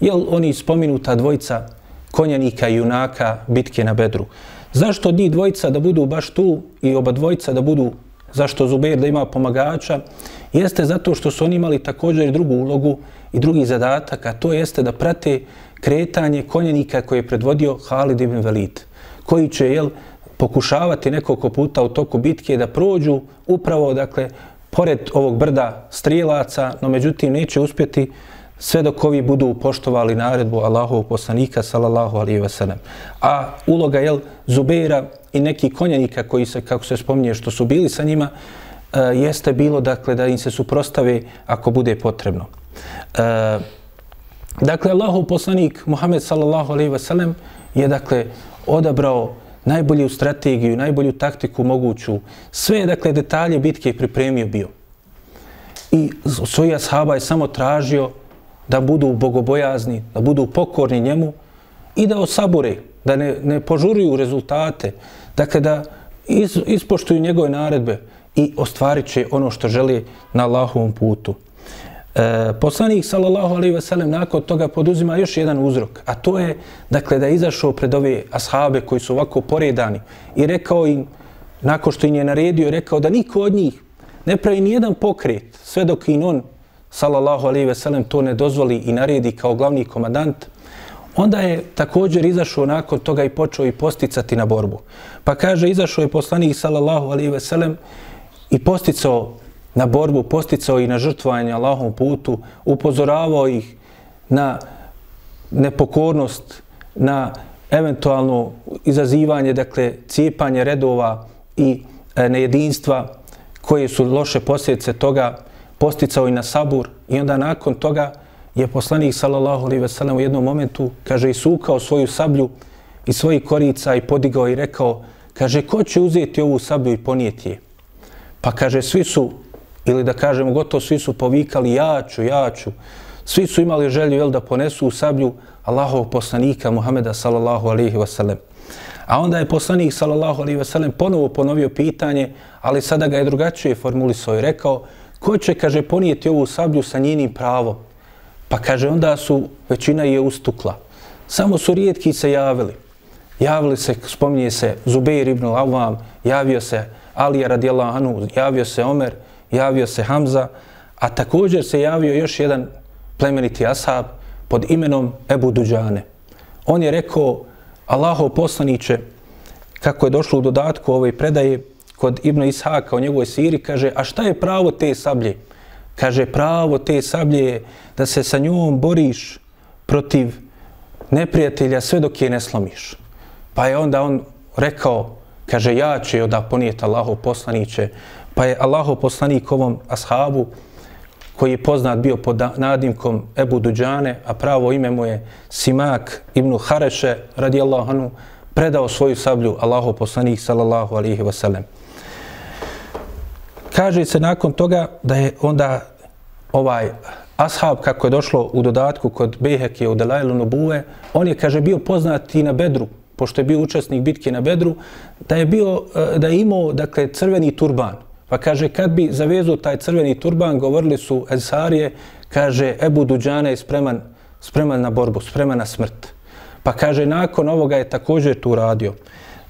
[SPEAKER 1] Jel oni spominuta dvojica konjanika i junaka bitke na Bedru. Zašto njih dvojica da budu baš tu i oba dvojica da budu, zašto Zubeir da ima pomagača, jeste zato što su oni imali također drugu ulogu i drugi zadatak, a to jeste da prate kretanje konjenika koje je predvodio Halid ibn Velid, koji će jel, pokušavati nekoliko puta u toku bitke da prođu upravo, dakle, pored ovog brda strijelaca, no međutim neće uspjeti sve dok ovi budu poštovali naredbu Allahovog poslanika sallallahu alaihi ve sellem. A uloga jel Zubeira i neki konjanika koji se, kako se spominje, što su bili sa njima, e, jeste bilo dakle da im se suprostave ako bude potrebno. E, dakle, Allahov poslanik Muhammed sallallahu alaihi ve sellem je dakle odabrao najbolju strategiju, najbolju taktiku moguću. Sve, dakle, detalje bitke pripremio bio. I svoj ashaba je samo tražio da budu bogobojazni, da budu pokorni njemu i da osabore, da ne, ne požuruju rezultate, dakle da is, ispoštuju njegove naredbe i ostvarit će ono što želi na Allahovom putu. E, poslanik sallallahu alaihi ve sellem nakon toga poduzima još jedan uzrok, a to je dakle da je izašao pred ove ashabe koji su ovako poredani i rekao im nakon što im je naredio rekao da niko od njih ne pravi ni jedan pokret sve dok im on sallallahu alaihi ve sellem to ne dozvoli i naredi kao glavni komandant, onda je također izašao nakon toga i počeo i posticati na borbu. Pa kaže, izašao je poslanik sallallahu alaihi ve sellem i posticao na borbu, posticao i na žrtvovanje Allahom putu, upozoravao ih na nepokornost, na eventualno izazivanje, dakle, cijepanje redova i e, nejedinstva koje su loše posljedice toga, posticao i na sabur i onda nakon toga je poslanik sallallahu alejhi ve sellem u jednom momentu kaže i sukao svoju sablju i svoji korica i podigao i rekao kaže ko će uzeti ovu sablju i ponijeti je? Pa kaže svi su ili da kažemo gotovo svi su povikali ja ću ja ću svi su imali želju jel da ponesu sablju Allahov poslanika Muhameda sallallahu alejhi ve sellem A onda je poslanik sallallahu alejhi ve sellem ponovo ponovio pitanje, ali sada ga je drugačije formulisao i rekao: ko će, kaže, ponijeti ovu sablju sa njenim pravom? Pa kaže, onda su, većina je ustukla. Samo su rijetki se javili. Javili se, spominje se, Zubeir ibn Lavam, javio se Alija radijallahu anhu, javio se Omer, javio se Hamza, a također se javio još jedan plemeniti ashab pod imenom Ebu Duđane. On je rekao, Allahov poslaniće, kako je došlo u dodatku ove predaje, kod Ibn Ishaka o njegovoj siri, kaže, a šta je pravo te sablje? Kaže, pravo te sablje je da se sa njom boriš protiv neprijatelja sve dok je ne slomiš. Pa je onda on rekao, kaže, ja ću joj da ponijeti Allahov poslaniće. Pa je Allahov poslanik ovom ashabu, koji je poznat bio pod nadimkom Ebu Duđane, a pravo ime mu je Simak ibn Hareše, radijallahu anhu, predao svoju sablju Allahov poslanik, sallallahu alihi wasallam. Kaže se nakon toga da je onda ovaj ashab, kako je došlo u dodatku kod Beheke u Delajlu Nubuve, on je, kaže, bio poznat i na Bedru, pošto je bio učesnik bitke na Bedru, da je bio, eh, da je imao, dakle, crveni turban. Pa kaže, kad bi zavezu taj crveni turban, govorili su Ensarije, kaže, Ebu Duđane je spreman, spreman na borbu, spreman na smrt. Pa kaže, nakon ovoga je također tu radio.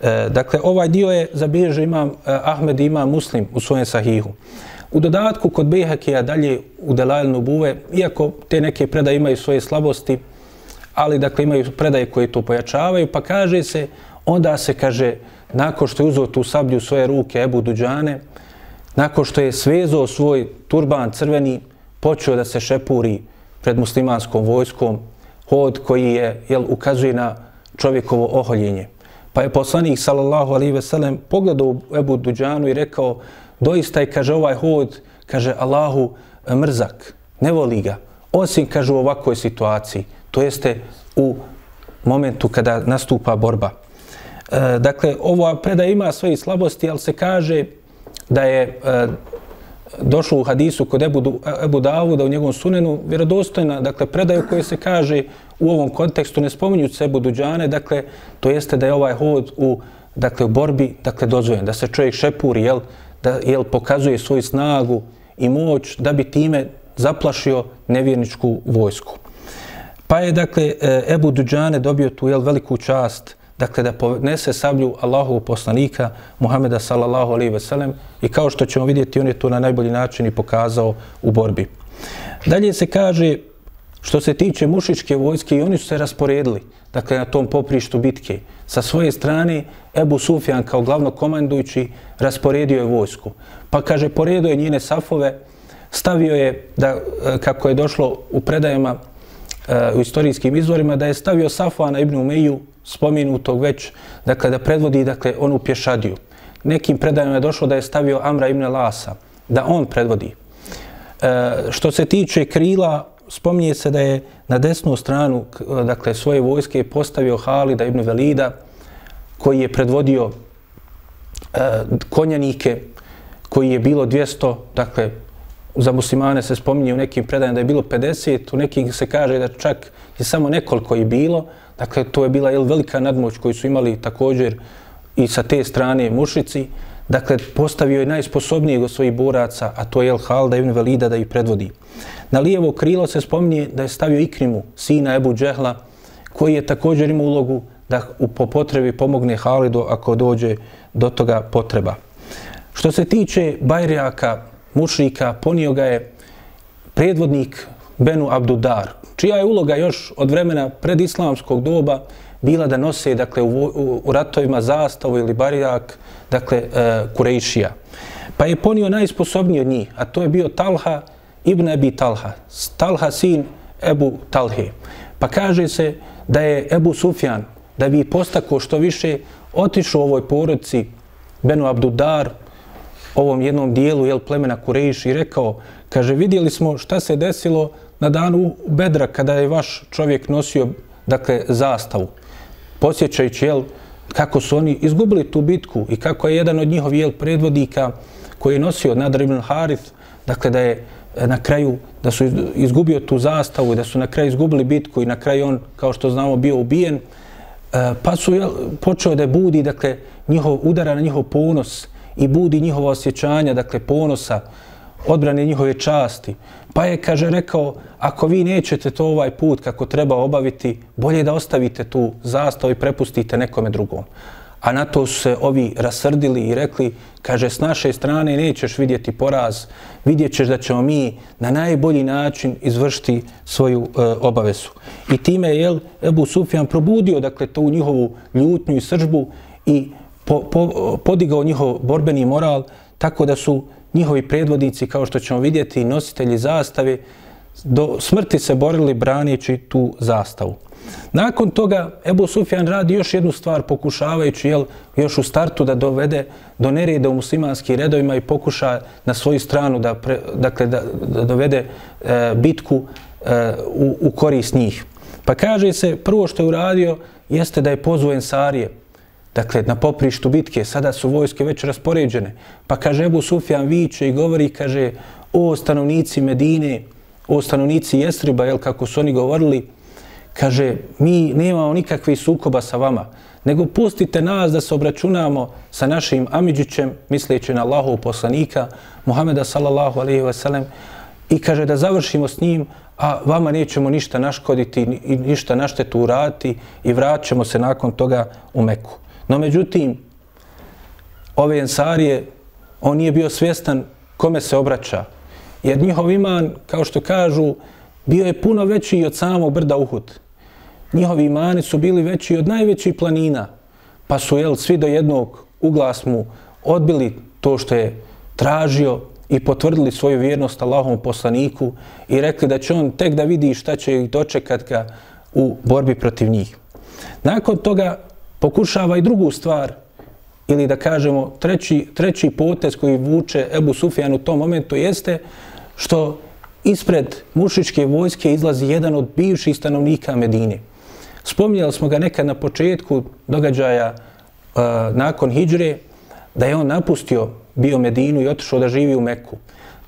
[SPEAKER 1] E, dakle, ovaj dio je zabilježio imam eh, Ahmed ima Muslim u svojem sahihu. U dodatku kod Bejhakija dalje u Delajl Buve, iako te neke predaje imaju svoje slabosti, ali dakle imaju predaje koje to pojačavaju, pa kaže se, onda se kaže, nakon što je uzeo tu sablju u svoje ruke Ebu Duđane, nakon što je svezao svoj turban crveni, počeo da se šepuri pred muslimanskom vojskom, hod koji je, jel, ukazuje na čovjekovo oholjenje. Pa je poslanik sallallahu alaihi ve sellem pogledao Ebu Duđanu i rekao doista je, kaže, ovaj hod, kaže, Allahu e, mrzak, ne voli ga. Osim, kaže, u ovakvoj situaciji, to jeste u momentu kada nastupa borba. E, dakle, ova predaja ima svoje slabosti, ali se kaže da je e, došlo u hadisu kod Ebu, e, Ebu Davuda u njegovom sunenu, vjerodostojna, dakle, predaju koje se kaže u ovom kontekstu, ne spominju se Ebu Duđane, dakle, to jeste da je ovaj hod u, dakle, u borbi, dakle, dozvojen, da se čovjek šepuri, jel, da, jel, pokazuje svoju snagu i moć, da bi time zaplašio nevjerničku vojsku. Pa je, dakle, e, Ebu Duđane dobio tu, jel, veliku čast, dakle da ponese sablju Allahovog poslanika Muhameda sallallahu alejhi ve sellem i kao što ćemo vidjeti on je to na najbolji način i pokazao u borbi. Dalje se kaže što se tiče mušičke vojske i oni su se rasporedili dakle na tom poprištu bitke. Sa svoje strane Ebu Sufjan kao glavno komandujući rasporedio je vojsku. Pa kaže poredio je njene safove, stavio je da e, kako je došlo u predajama e, u istorijskim izvorima da je stavio Safana ibn Umeju spominutog već, dakle, da predvodi, dakle, onu pješadiju. Nekim predajama je došlo da je stavio Amra ibn Lasa, da on predvodi. E, što se tiče krila, spominje se da je na desnu stranu, dakle, svoje vojske postavio Halida ibn Velida, koji je predvodio e, konjanike, koji je bilo 200, dakle, za muslimane se spominje u nekim predajama da je bilo 50, u nekim se kaže da čak je samo nekoliko i bilo, Dakle, to je bila jel, velika nadmoć koju su imali također i sa te strane mušici. Dakle, postavio je najsposobnijeg od svojih boraca, a to je El Halda ibn Velida da ih predvodi. Na lijevo krilo se spominje da je stavio Ikrimu, sina Ebu Džehla, koji je također imao ulogu da u, po potrebi pomogne Halidu ako dođe do toga potreba. Što se tiče Bajrijaka, mušrika, ponio ga je predvodnik Benu Abdudar, čija je uloga još od vremena predislamskog doba bila da nose dakle, u, u, u ratovima zastavu ili barijak, dakle, e, Kurejšija. Pa je ponio najsposobniji od njih, a to je bio Talha ibn Abi Talha, Talha sin Ebu Talhe. Pa kaže se da je Ebu Sufjan, da bi postako što više, otišao u ovoj porodci Benu Abdudar, ovom jednom dijelu jel, plemena Kurejš i rekao, kaže, vidjeli smo šta se desilo na danu bedra kada je vaš čovjek nosio dakle zastavu posjećajući jel kako su oni izgubili tu bitku i kako je jedan od njihovih jel predvodnika koji je nosio Nadar ibn Harith dakle da je e, na kraju da su izgubio tu zastavu i da su na kraju izgubili bitku i na kraju on kao što znamo bio ubijen e, pa su jel, počeo da budi dakle njihov udara na njihov ponos i budi njihova osjećanja dakle ponosa odbrane njihove časti. Pa je, kaže, rekao, ako vi nećete to ovaj put kako treba obaviti, bolje da ostavite tu zastavu i prepustite nekome drugom. A na to su se ovi rasrdili i rekli, kaže, s naše strane nećeš vidjeti poraz, vidjet ćeš da ćemo mi na najbolji način izvršiti svoju e, obavezu. I time je Ebu Sufjan probudio, dakle, tu njihovu ljutnju i sržbu i po, po, podigao njihov borbeni moral, tako da su njihovi predvodnici, kao što ćemo vidjeti, nositelji zastave, do smrti se borili branići tu zastavu. Nakon toga Ebu Sufjan radi još jednu stvar pokušavajući jel, još u startu da dovede do nereda u muslimanskim redovima i pokuša na svoju stranu da, pre, dakle, da, da dovede e, bitku e, u, u korist njih. Pa kaže se, prvo što je uradio jeste da je pozvao Ensarije Dakle, na poprištu bitke, sada su vojske već raspoređene. Pa kaže Ebu Sufjan viče i govori, kaže, o stanovnici Medine, o stanovnici Jesriba, jel, kako su oni govorili, kaže, mi nemamo nikakve sukoba sa vama, nego pustite nas da se obračunamo sa našim Amidžićem, misleći na Allahov poslanika, Muhameda sallallahu alaihi wasallam, i kaže da završimo s njim, a vama nećemo ništa naškoditi i ništa naštetu urati i vraćamo se nakon toga u Meku. No međutim, ove ensarije, on nije bio svjestan kome se obraća. Jer njihov iman, kao što kažu, bio je puno veći od samog brda Uhud. Njihovi imani su bili veći od najvećih planina. Pa su, jel, svi do jednog uglas mu odbili to što je tražio i potvrdili svoju vjernost Allahom poslaniku i rekli da će on tek da vidi šta će ih dočekat ga u borbi protiv njih. Nakon toga pokušava i drugu stvar, ili da kažemo treći, treći potez koji vuče Ebu Sufjan u tom momentu jeste što ispred mušičke vojske izlazi jedan od bivših stanovnika Medine. Spominjali smo ga nekad na početku događaja uh, nakon Hidžre, da je on napustio bio Medinu i otišao da živi u Meku.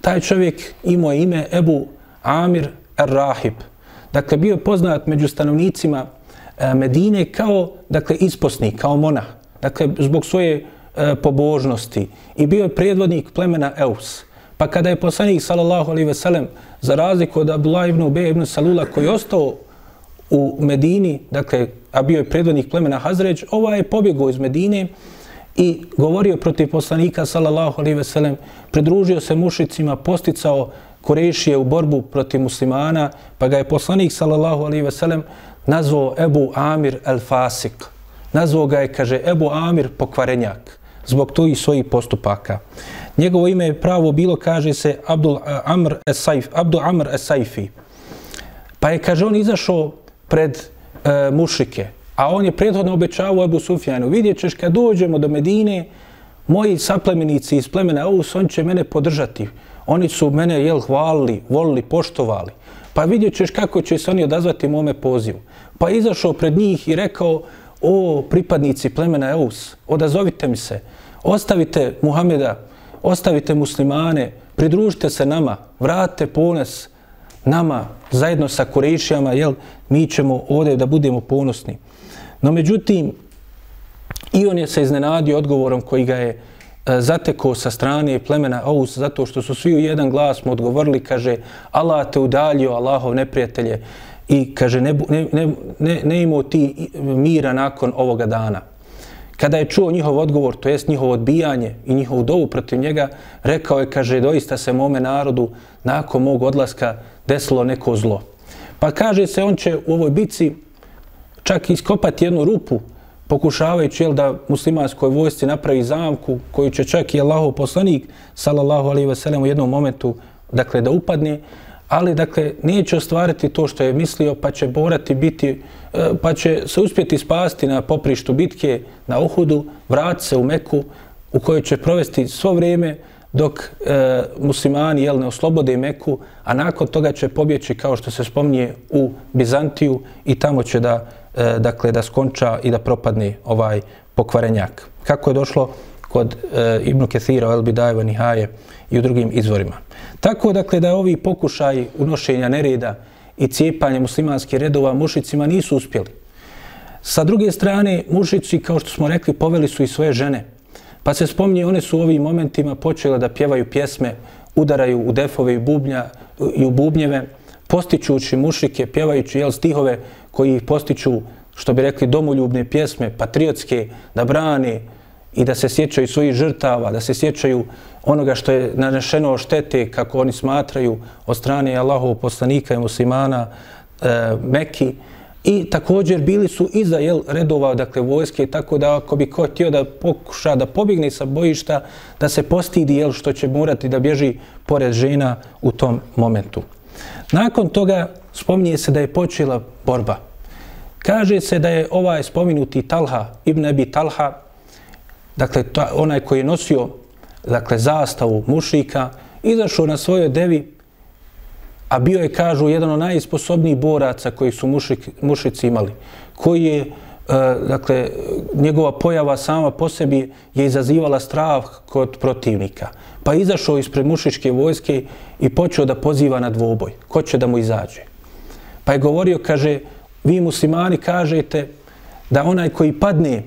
[SPEAKER 1] Taj čovjek imao ime Ebu Amir Ar-Rahib. Dakle, bio je poznat među stanovnicima E, Medine kao, dakle, isposnik, kao monah. Dakle, zbog svoje e, pobožnosti. I bio je predvodnik plemena Eus. Pa kada je poslanik, sallallahu alaihi ve sellem, za razliku od Abdullah ibn Ubej ibn Salula, koji je ostao u Medini, dakle, a bio je predvodnik plemena Hazreć, ovaj je pobjegao iz Medine i govorio protiv poslanika, sallallahu alaihi ve sellem, pridružio se mušicima, posticao Kurešije u borbu protiv muslimana, pa ga je poslanik, sallallahu alaihi ve sellem, nazvao Ebu Amir el Fasik. Nazvao ga je, kaže, Ebu Amir pokvarenjak, zbog tih svojih postupaka. Njegovo ime je pravo bilo, kaže se, Abdul eh, Amr es-Saif, Abdul Amr es-Saifi. Pa je, kaže, on izašao pred eh, e, mušike, a on je prethodno obećavao Ebu Sufjanu, vidjet ćeš kad dođemo do Medine, moji saplemenici iz plemena Aus, on će mene podržati. Oni su mene jel, hvalili, volili, poštovali. Pa vidjet ćeš kako će se oni odazvati mome pozivu. Pa izašao pred njih i rekao, o pripadnici plemena Eus, odazovite mi se, ostavite Muhameda, ostavite muslimane, pridružite se nama, vratite ponos nama zajedno sa Kurešijama, jel, mi ćemo ovdje da budemo ponosni. No međutim, i on je se iznenadio odgovorom koji ga je E, zateko sa strane plemena Aus, zato što su svi u jedan glas mu odgovorili, kaže, Allah te udaljio, Allahov neprijatelje, i kaže, ne, ne, ne, ne, ne imao ti mira nakon ovoga dana. Kada je čuo njihov odgovor, to jest njihovo odbijanje i njihovu dovu protiv njega, rekao je, kaže, doista se mome narodu nakon mog odlaska desilo neko zlo. Pa kaže se, on će u ovoj bici čak iskopati jednu rupu, pokušavajući jel, da muslimanskoj vojsci napravi zamku, koju će čak i Allahov poslanik, salallahu alaihi wasallam, u jednom momentu, dakle, da upadne, ali, dakle, neće ostvariti to što je mislio, pa će borati biti, e, pa će se uspjeti spasti na poprištu bitke na Uhudu, vrati se u Meku, u kojoj će provesti svo vrijeme, dok e, muslimani jel, ne oslobode Meku, a nakon toga će pobjeći, kao što se spominje, u Bizantiju i tamo će da, e, dakle, da skonča i da propadne ovaj pokvarenjak. Kako je došlo kod e, Ibn Kethira, El Bidajeva, Nihaje i u drugim izvorima. Tako dakle da ovi pokušaj unošenja nereda i cijepanja muslimanskih redova mušicima nisu uspjeli. Sa druge strane, mušici, kao što smo rekli, poveli su i svoje žene. Pa se spominje, one su u ovim momentima počele da pjevaju pjesme, udaraju u defove i, bubnja, i u bubnjeve, postičući mušike, pjevajući jel, stihove koji ih postiču, što bi rekli, domoljubne pjesme, patriotske, da brane i da se sjećaju svojih žrtava, da se sjećaju onoga što je nanešeno štete, kako oni smatraju, od strane Allahov poslanika i muslimana e, Meki. I također bili su iza jel, redova dakle, vojske, tako da ako bi ko htio da pokuša da pobjegne sa bojišta, da se postidi jel, što će morati da bježi pored žena u tom momentu. Nakon toga spominje se da je počela borba. Kaže se da je ovaj spominuti Talha, Ibn Abi Talha, dakle ta, onaj koji je nosio dakle zastavu mušika, izašao na svojoj devi, a bio je, kažu, jedan od najsposobnijih boraca koji su mušik, mušici imali, koji je, E, dakle, njegova pojava sama po sebi je izazivala strah kod protivnika. Pa izašao ispred mušičke vojske i počeo da poziva na dvoboj. Ko će da mu izađe? Pa je govorio, kaže, vi muslimani kažete da onaj koji padne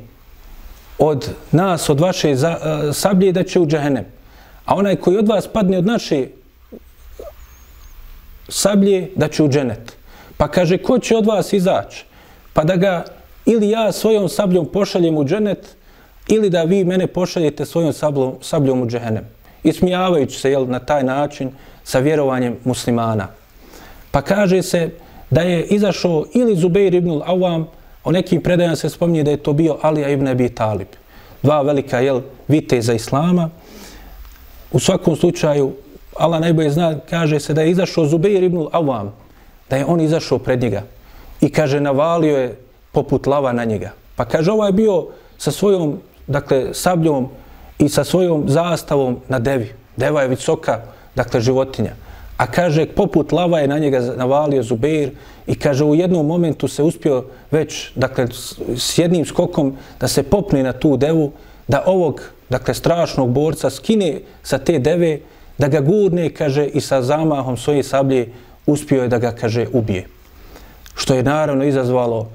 [SPEAKER 1] od nas, od vaše za, uh, sablje, da će u džahenem. A onaj koji od vas padne od naše sablje, da će u dženet. Pa kaže, ko će od vas izaći? Pa da ga ili ja svojom sabljom pošaljem u dženet, ili da vi mene pošaljete svojom sabljom, sabljom u džahenem. Ismijavajući se jel, na taj način sa vjerovanjem muslimana. Pa kaže se da je izašao ili Zubeir ibn Awam, O nekim predajama se spominje da je to bio Alija ibn Abi Talib. Dva velika jel, viteza Islama. U svakom slučaju, Allah najbolje zna, kaže se da je izašao Zubeir ibn Awam, da je on izašao pred njega. I kaže, navalio je poput lava na njega. Pa kaže, ovaj je bio sa svojom, dakle, sabljom i sa svojom zastavom na devi. Deva je visoka, dakle, životinja. A kaže, poput lava je na njega navalio Zubeir i kaže, u jednom momentu se uspio već, dakle, s jednim skokom da se popne na tu devu, da ovog, dakle, strašnog borca skine sa te deve, da ga gurne, kaže, i sa zamahom svoje sablje uspio je da ga, kaže, ubije. Što je naravno izazvalo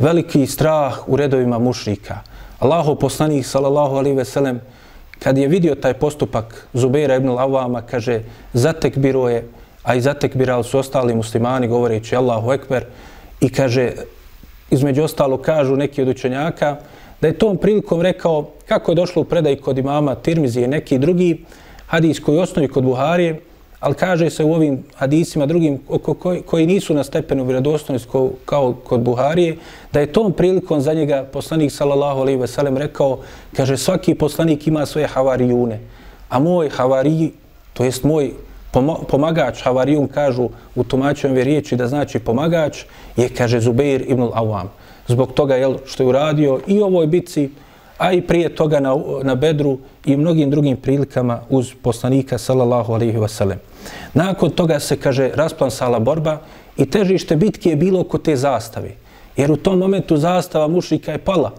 [SPEAKER 1] veliki strah u redovima mušrika. Allahu poslanik, sallallahu alaihi ve sellem, kad je vidio taj postupak Zubeira ibn Lavama, kaže, zatekbiro je, a i zatekbirali su ostali muslimani, govoreći Allahu ekber, i kaže, između ostalo kažu neki od učenjaka, da je tom prilikom rekao kako je došlo u predaj kod imama Tirmizije neki drugi hadis koji osnovi kod Buharije, ali kaže se u ovim hadisima drugim koji, koji nisu na stepenu vjerodostojnosti kao kod Buharije, da je tom prilikom za njega poslanik sallallahu alejhi ve sellem rekao, kaže svaki poslanik ima svoje havarijune, a moj havari, to jest moj pomagač, havarijun kažu u tumačenju riječi da znači pomagač, je kaže Zubeir ibn al-Awam. Zbog toga jel, što je uradio i u ovoj bitci, a i prije toga na, na Bedru i mnogim drugim prilikama uz poslanika sallallahu alaihi wasallam. Nakon toga se, kaže, rasplansala borba i težište bitke je bilo oko te zastave. Jer u tom momentu zastava mušrika je pala.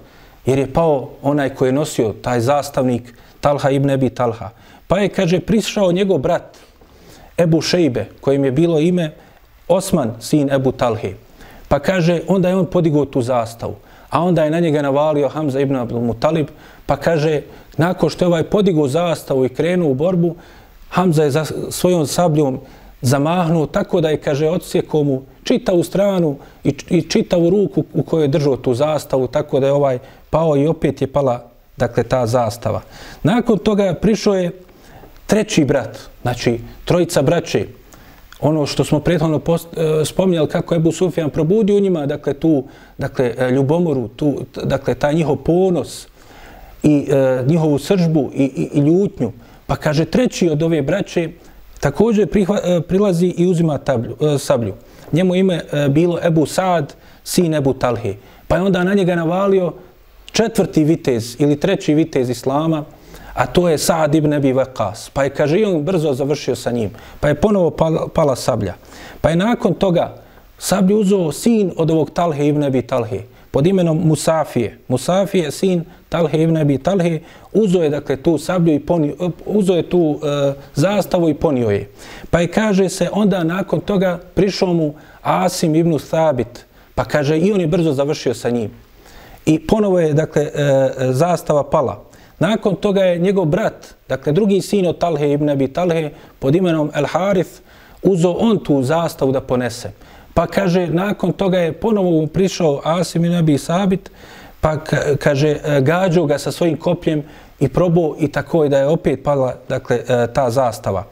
[SPEAKER 1] Jer je pao onaj koji je nosio taj zastavnik Talha ibn Ebi Talha. Pa je, kaže, prišao njegov brat Ebu Šejbe, kojim je bilo ime Osman, sin Ebu Talhe. Pa kaže, onda je on podigao tu zastavu a onda je na njega navalio Hamza ibn Abdul Mutalib, pa kaže, nakon što je ovaj podigo zastavu i krenuo u borbu, Hamza je za svojom sabljom zamahnuo tako da je, kaže, odsjekao mu čitavu stranu i, i čitavu ruku u kojoj je držao tu zastavu, tako da je ovaj pao i opet je pala, dakle, ta zastava. Nakon toga prišao je treći brat, znači trojica braće, ono što smo prethodno post, e, spominjali kako je Ebu Sufjan probudio u njima, dakle tu, dakle e, ljubomoru, tu, dakle taj njihov ponos i e, njihovu sržbu i, i, i ljutnju. Pa kaže treći od ove braće također prihva, e, prilazi i uzima tablju, e, sablju. Njemu ime e, bilo Ebu Saad, sin Ebu Talhe. Pa je onda na njega navalio četvrti vitez ili treći vitez Islama, a to je Saad ibn Abi Waqas. Pa je, kaže, on brzo završio sa njim. Pa je ponovo pala, pala sablja. Pa je nakon toga sablju uzeo sin od ovog Talhe ibn Abi Talhe pod imenom Musafije. Musafije, sin Talhe ibn Abi Talhe, uzeo je dakle, tu sablju i ponio, uzeo je tu e, zastavu i ponio je. Pa je, kaže se, onda nakon toga prišao mu Asim ibn Thabit. Pa kaže, i on je brzo završio sa njim. I ponovo je, dakle, e, e zastava pala. Nakon toga je njegov brat, dakle drugi sin od Talhe ibn Abi Talhe, pod imenom El Harith, uzo on tu zastavu da ponese. Pa kaže, nakon toga je ponovo prišao Asim ibn Abi Sabit, pa kaže, e, gađao ga sa svojim kopljem i probao i tako je da je opet pala dakle, e, ta zastava.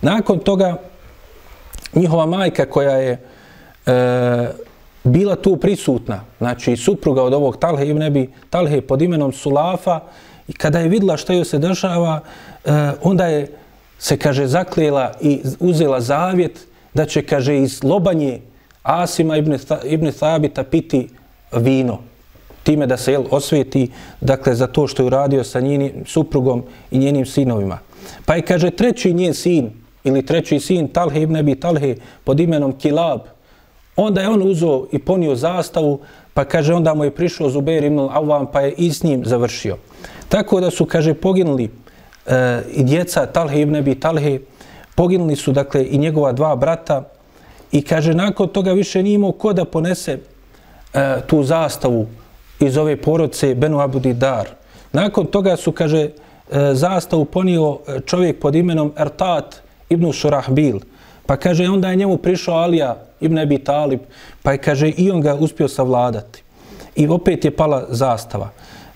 [SPEAKER 1] Nakon toga, njihova majka koja je e, bila tu prisutna, znači supruga od ovog Talhe ibn Abi Talhe pod imenom Sulafa, I kada je videla što joj se dešava, e, onda je se, kaže, zaklijela i uzela zavjet da će, kaže, iz lobanje Asima ibn, ibn Thabita piti vino. Time da se jel, osvijeti, dakle, za to što je uradio sa njenim suprugom i njenim sinovima. Pa je, kaže, treći njen sin, ili treći sin Talhe ibn Abi Talhe pod imenom Kilab, onda je on uzeo i ponio zastavu, pa kaže, onda mu je prišao Zubair ibn Avam, pa je i s njim završio. Tako da su, kaže, poginuli e, i djeca Talhe ibn Abi Talhe, poginuli su, dakle, i njegova dva brata i, kaže, nakon toga više nije imao ko da ponese e, tu zastavu iz ove porodce Benu Abudi Dar. Nakon toga su, kaže, e, zastavu ponio čovjek pod imenom Ertat ibn Šurahbil. Pa, kaže, onda je njemu prišao Alija ibn Abi Talib, pa je, kaže, i on ga uspio savladati. I opet je pala zastava.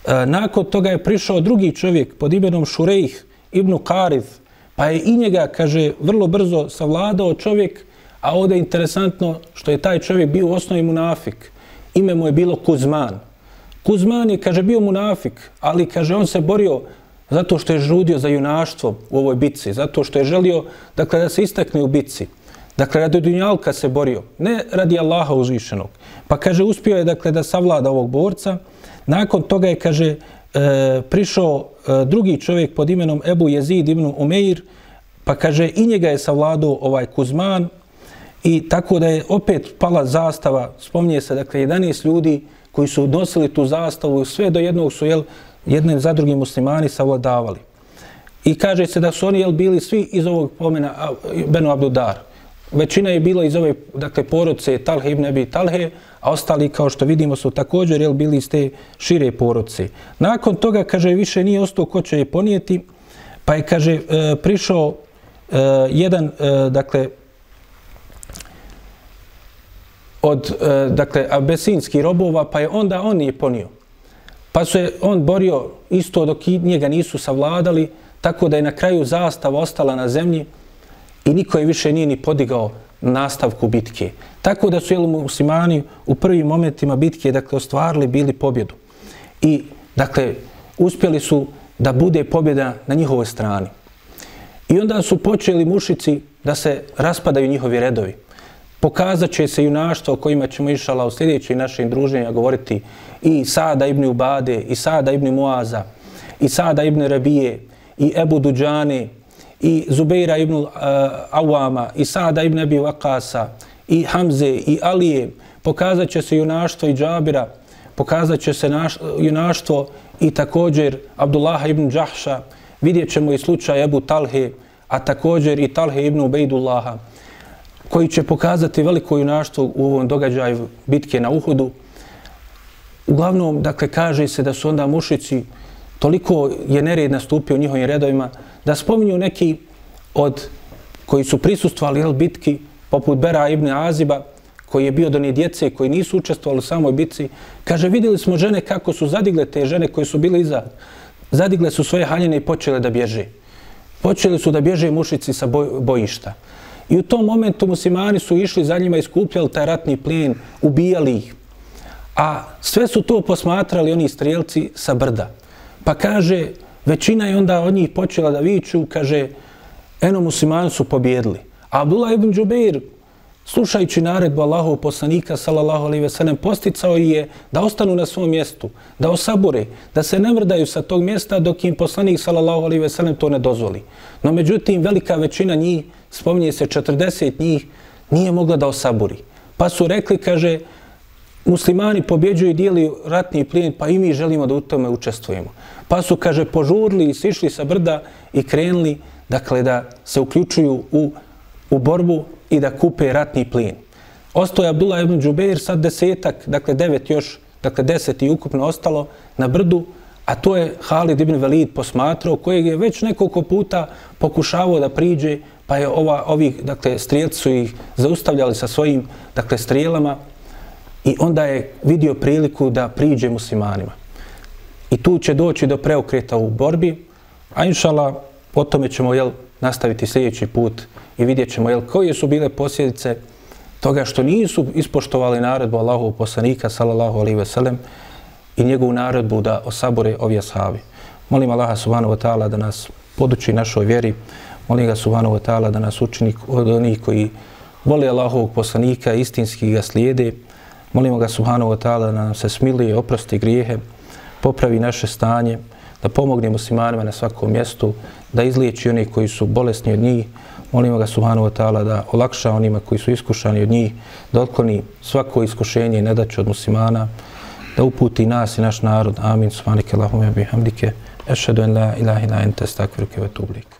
[SPEAKER 1] E, nakon toga je prišao drugi čovjek pod imenom Šurejh ibn Karif, pa je i njega, kaže, vrlo brzo savladao čovjek, a ovdje je interesantno što je taj čovjek bio u osnovi munafik. Ime mu je bilo Kuzman. Kuzman je, kaže, bio munafik, ali, kaže, on se borio zato što je žudio za junaštvo u ovoj bitci, zato što je želio, dakle, da se istakne u bitci. Dakle, radi Dunjalka se borio, ne radi Allaha uzvišenog. Pa, kaže, uspio je, dakle, da savlada ovog borca, Nakon toga je, kaže, e, prišao e, drugi čovjek pod imenom Ebu Jezid ibn Umeir, pa kaže, i njega je savladao ovaj Kuzman, i tako da je opet pala zastava, spominje se, dakle, 11 ljudi koji su nosili tu zastavu, sve do jednog su, jel, jedne za drugim muslimani savladavali. I kaže se da su oni jel, bili svi iz ovog pomena Benu Abdudar. Većina je bila iz ove dakle, porodce Talhe ibn Abi Talhe, a ostali, kao što vidimo, su također jel, bili iz te šire porodce. Nakon toga, kaže, više nije ostao ko će je ponijeti, pa je, kaže, e, prišao e, jedan, e, dakle, od, e, dakle, abesinskih robova, pa je onda on je ponio. Pa su je on borio isto dok njega nisu savladali, tako da je na kraju zastava ostala na zemlji i niko je više nije ni podigao nastavku bitke. Tako da su jel, muslimani u prvim momentima bitke dakle, ostvarili bili pobjedu. I, dakle, uspjeli su da bude pobjeda na njihovoj strani. I onda su počeli mušici da se raspadaju njihovi redovi. Pokazat će se junaštvo o kojima ćemo išala u sljedećoj našim druženja govoriti i Sada ibn Ubade, i Sada ibn Muaza, i Sada ibn Rabije, i Ebu Duđane, i Zubeira ibn uh, Awama, i Sada ibn Abi Vakasa, i Hamze, i Alije. Pokazat će se junaštvo i Džabira, pokazat će se naš, junaštvo i također Abdullaha ibn Džahša, vidjet ćemo i slučaj Ebu Talhe, a također i Talhe ibn Ubejdullaha koji će pokazati veliko junaštvo u ovom događaju bitke na Uhudu. Uglavnom, dakle, kaže se da su onda mušici toliko je nered nastupio u njihovim redovima da spominju neki od koji su prisustvali jel, bitki poput Bera ibn Aziba koji je bio do nje djece koji nisu učestvovali u samoj bitci. Kaže, vidjeli smo žene kako su zadigle te žene koje su bile iza. Zadigle su svoje haljine i počele da bježe. Počeli su da bježe mušici sa boj, bojišta. I u tom momentu muslimani su išli za njima i skupljali taj ratni plijen, ubijali ih. A sve su to posmatrali oni strijelci sa brda. Pa kaže, većina je onda od njih počela da viču, kaže, eno muslimani su pobjedili. A Abdullah ibn Džubeir, slušajući naredbu Allahov poslanika, sallallahu alaihi ve sellem, posticao je da ostanu na svom mjestu, da osabure, da se ne vrdaju sa tog mjesta dok im poslanik, sallallahu alaihi ve sellem, to ne dozvoli. No međutim, velika većina njih spominje se 40 njih, nije mogla da osaburi. Pa su rekli, kaže, muslimani pobjeđuju i dijeli ratni plijen, pa i mi želimo da u tome učestvujemo. Pa su, kaže, požurli i sišli sa brda i krenuli, dakle, da se uključuju u, u borbu i da kupe ratni plijen. Ostoje Abdullah ibn Džubeir, sad desetak, dakle, devet još, dakle, deset i ukupno ostalo na brdu, a to je Halid ibn Velid posmatrao, kojeg je već nekoliko puta pokušavao da priđe, pa je ova, ovih, dakle, strijelci su ih zaustavljali sa svojim, dakle, strijelama i onda je vidio priliku da priđe muslimanima. I tu će doći do preokreta u borbi, a inšala, o tome ćemo jel, nastaviti sljedeći put i vidjet ćemo jel, koje su bile posljedice toga što nisu ispoštovali naredbu Allahovog poslanika, sallallahu alaihi ve sellem, i njegovu naredbu da osabore ovi ashabi. Molim Allaha subhanahu wa ta'ala da nas poduči našoj vjeri, Molim ga subhanahu wa ta'ala da nas učini od onih koji vole Allahovog poslanika, istinski ga slijede. Molimo ga subhanahu wa ta'ala da nam se smilije, oprosti grijehe, popravi naše stanje, da pomogne muslimanima na svakom mjestu, da izliječi oni koji su bolesni od njih. Molimo ga subhanahu wa ta'ala da olakša onima koji su iskušani od njih, da otkloni svako iskušenje i nedaće od muslimana, da uputi nas i naš narod. Amin. Subhanike Allahume bihamdike. Ešhedu en la ilaha ila ente stakvirke ve tublik.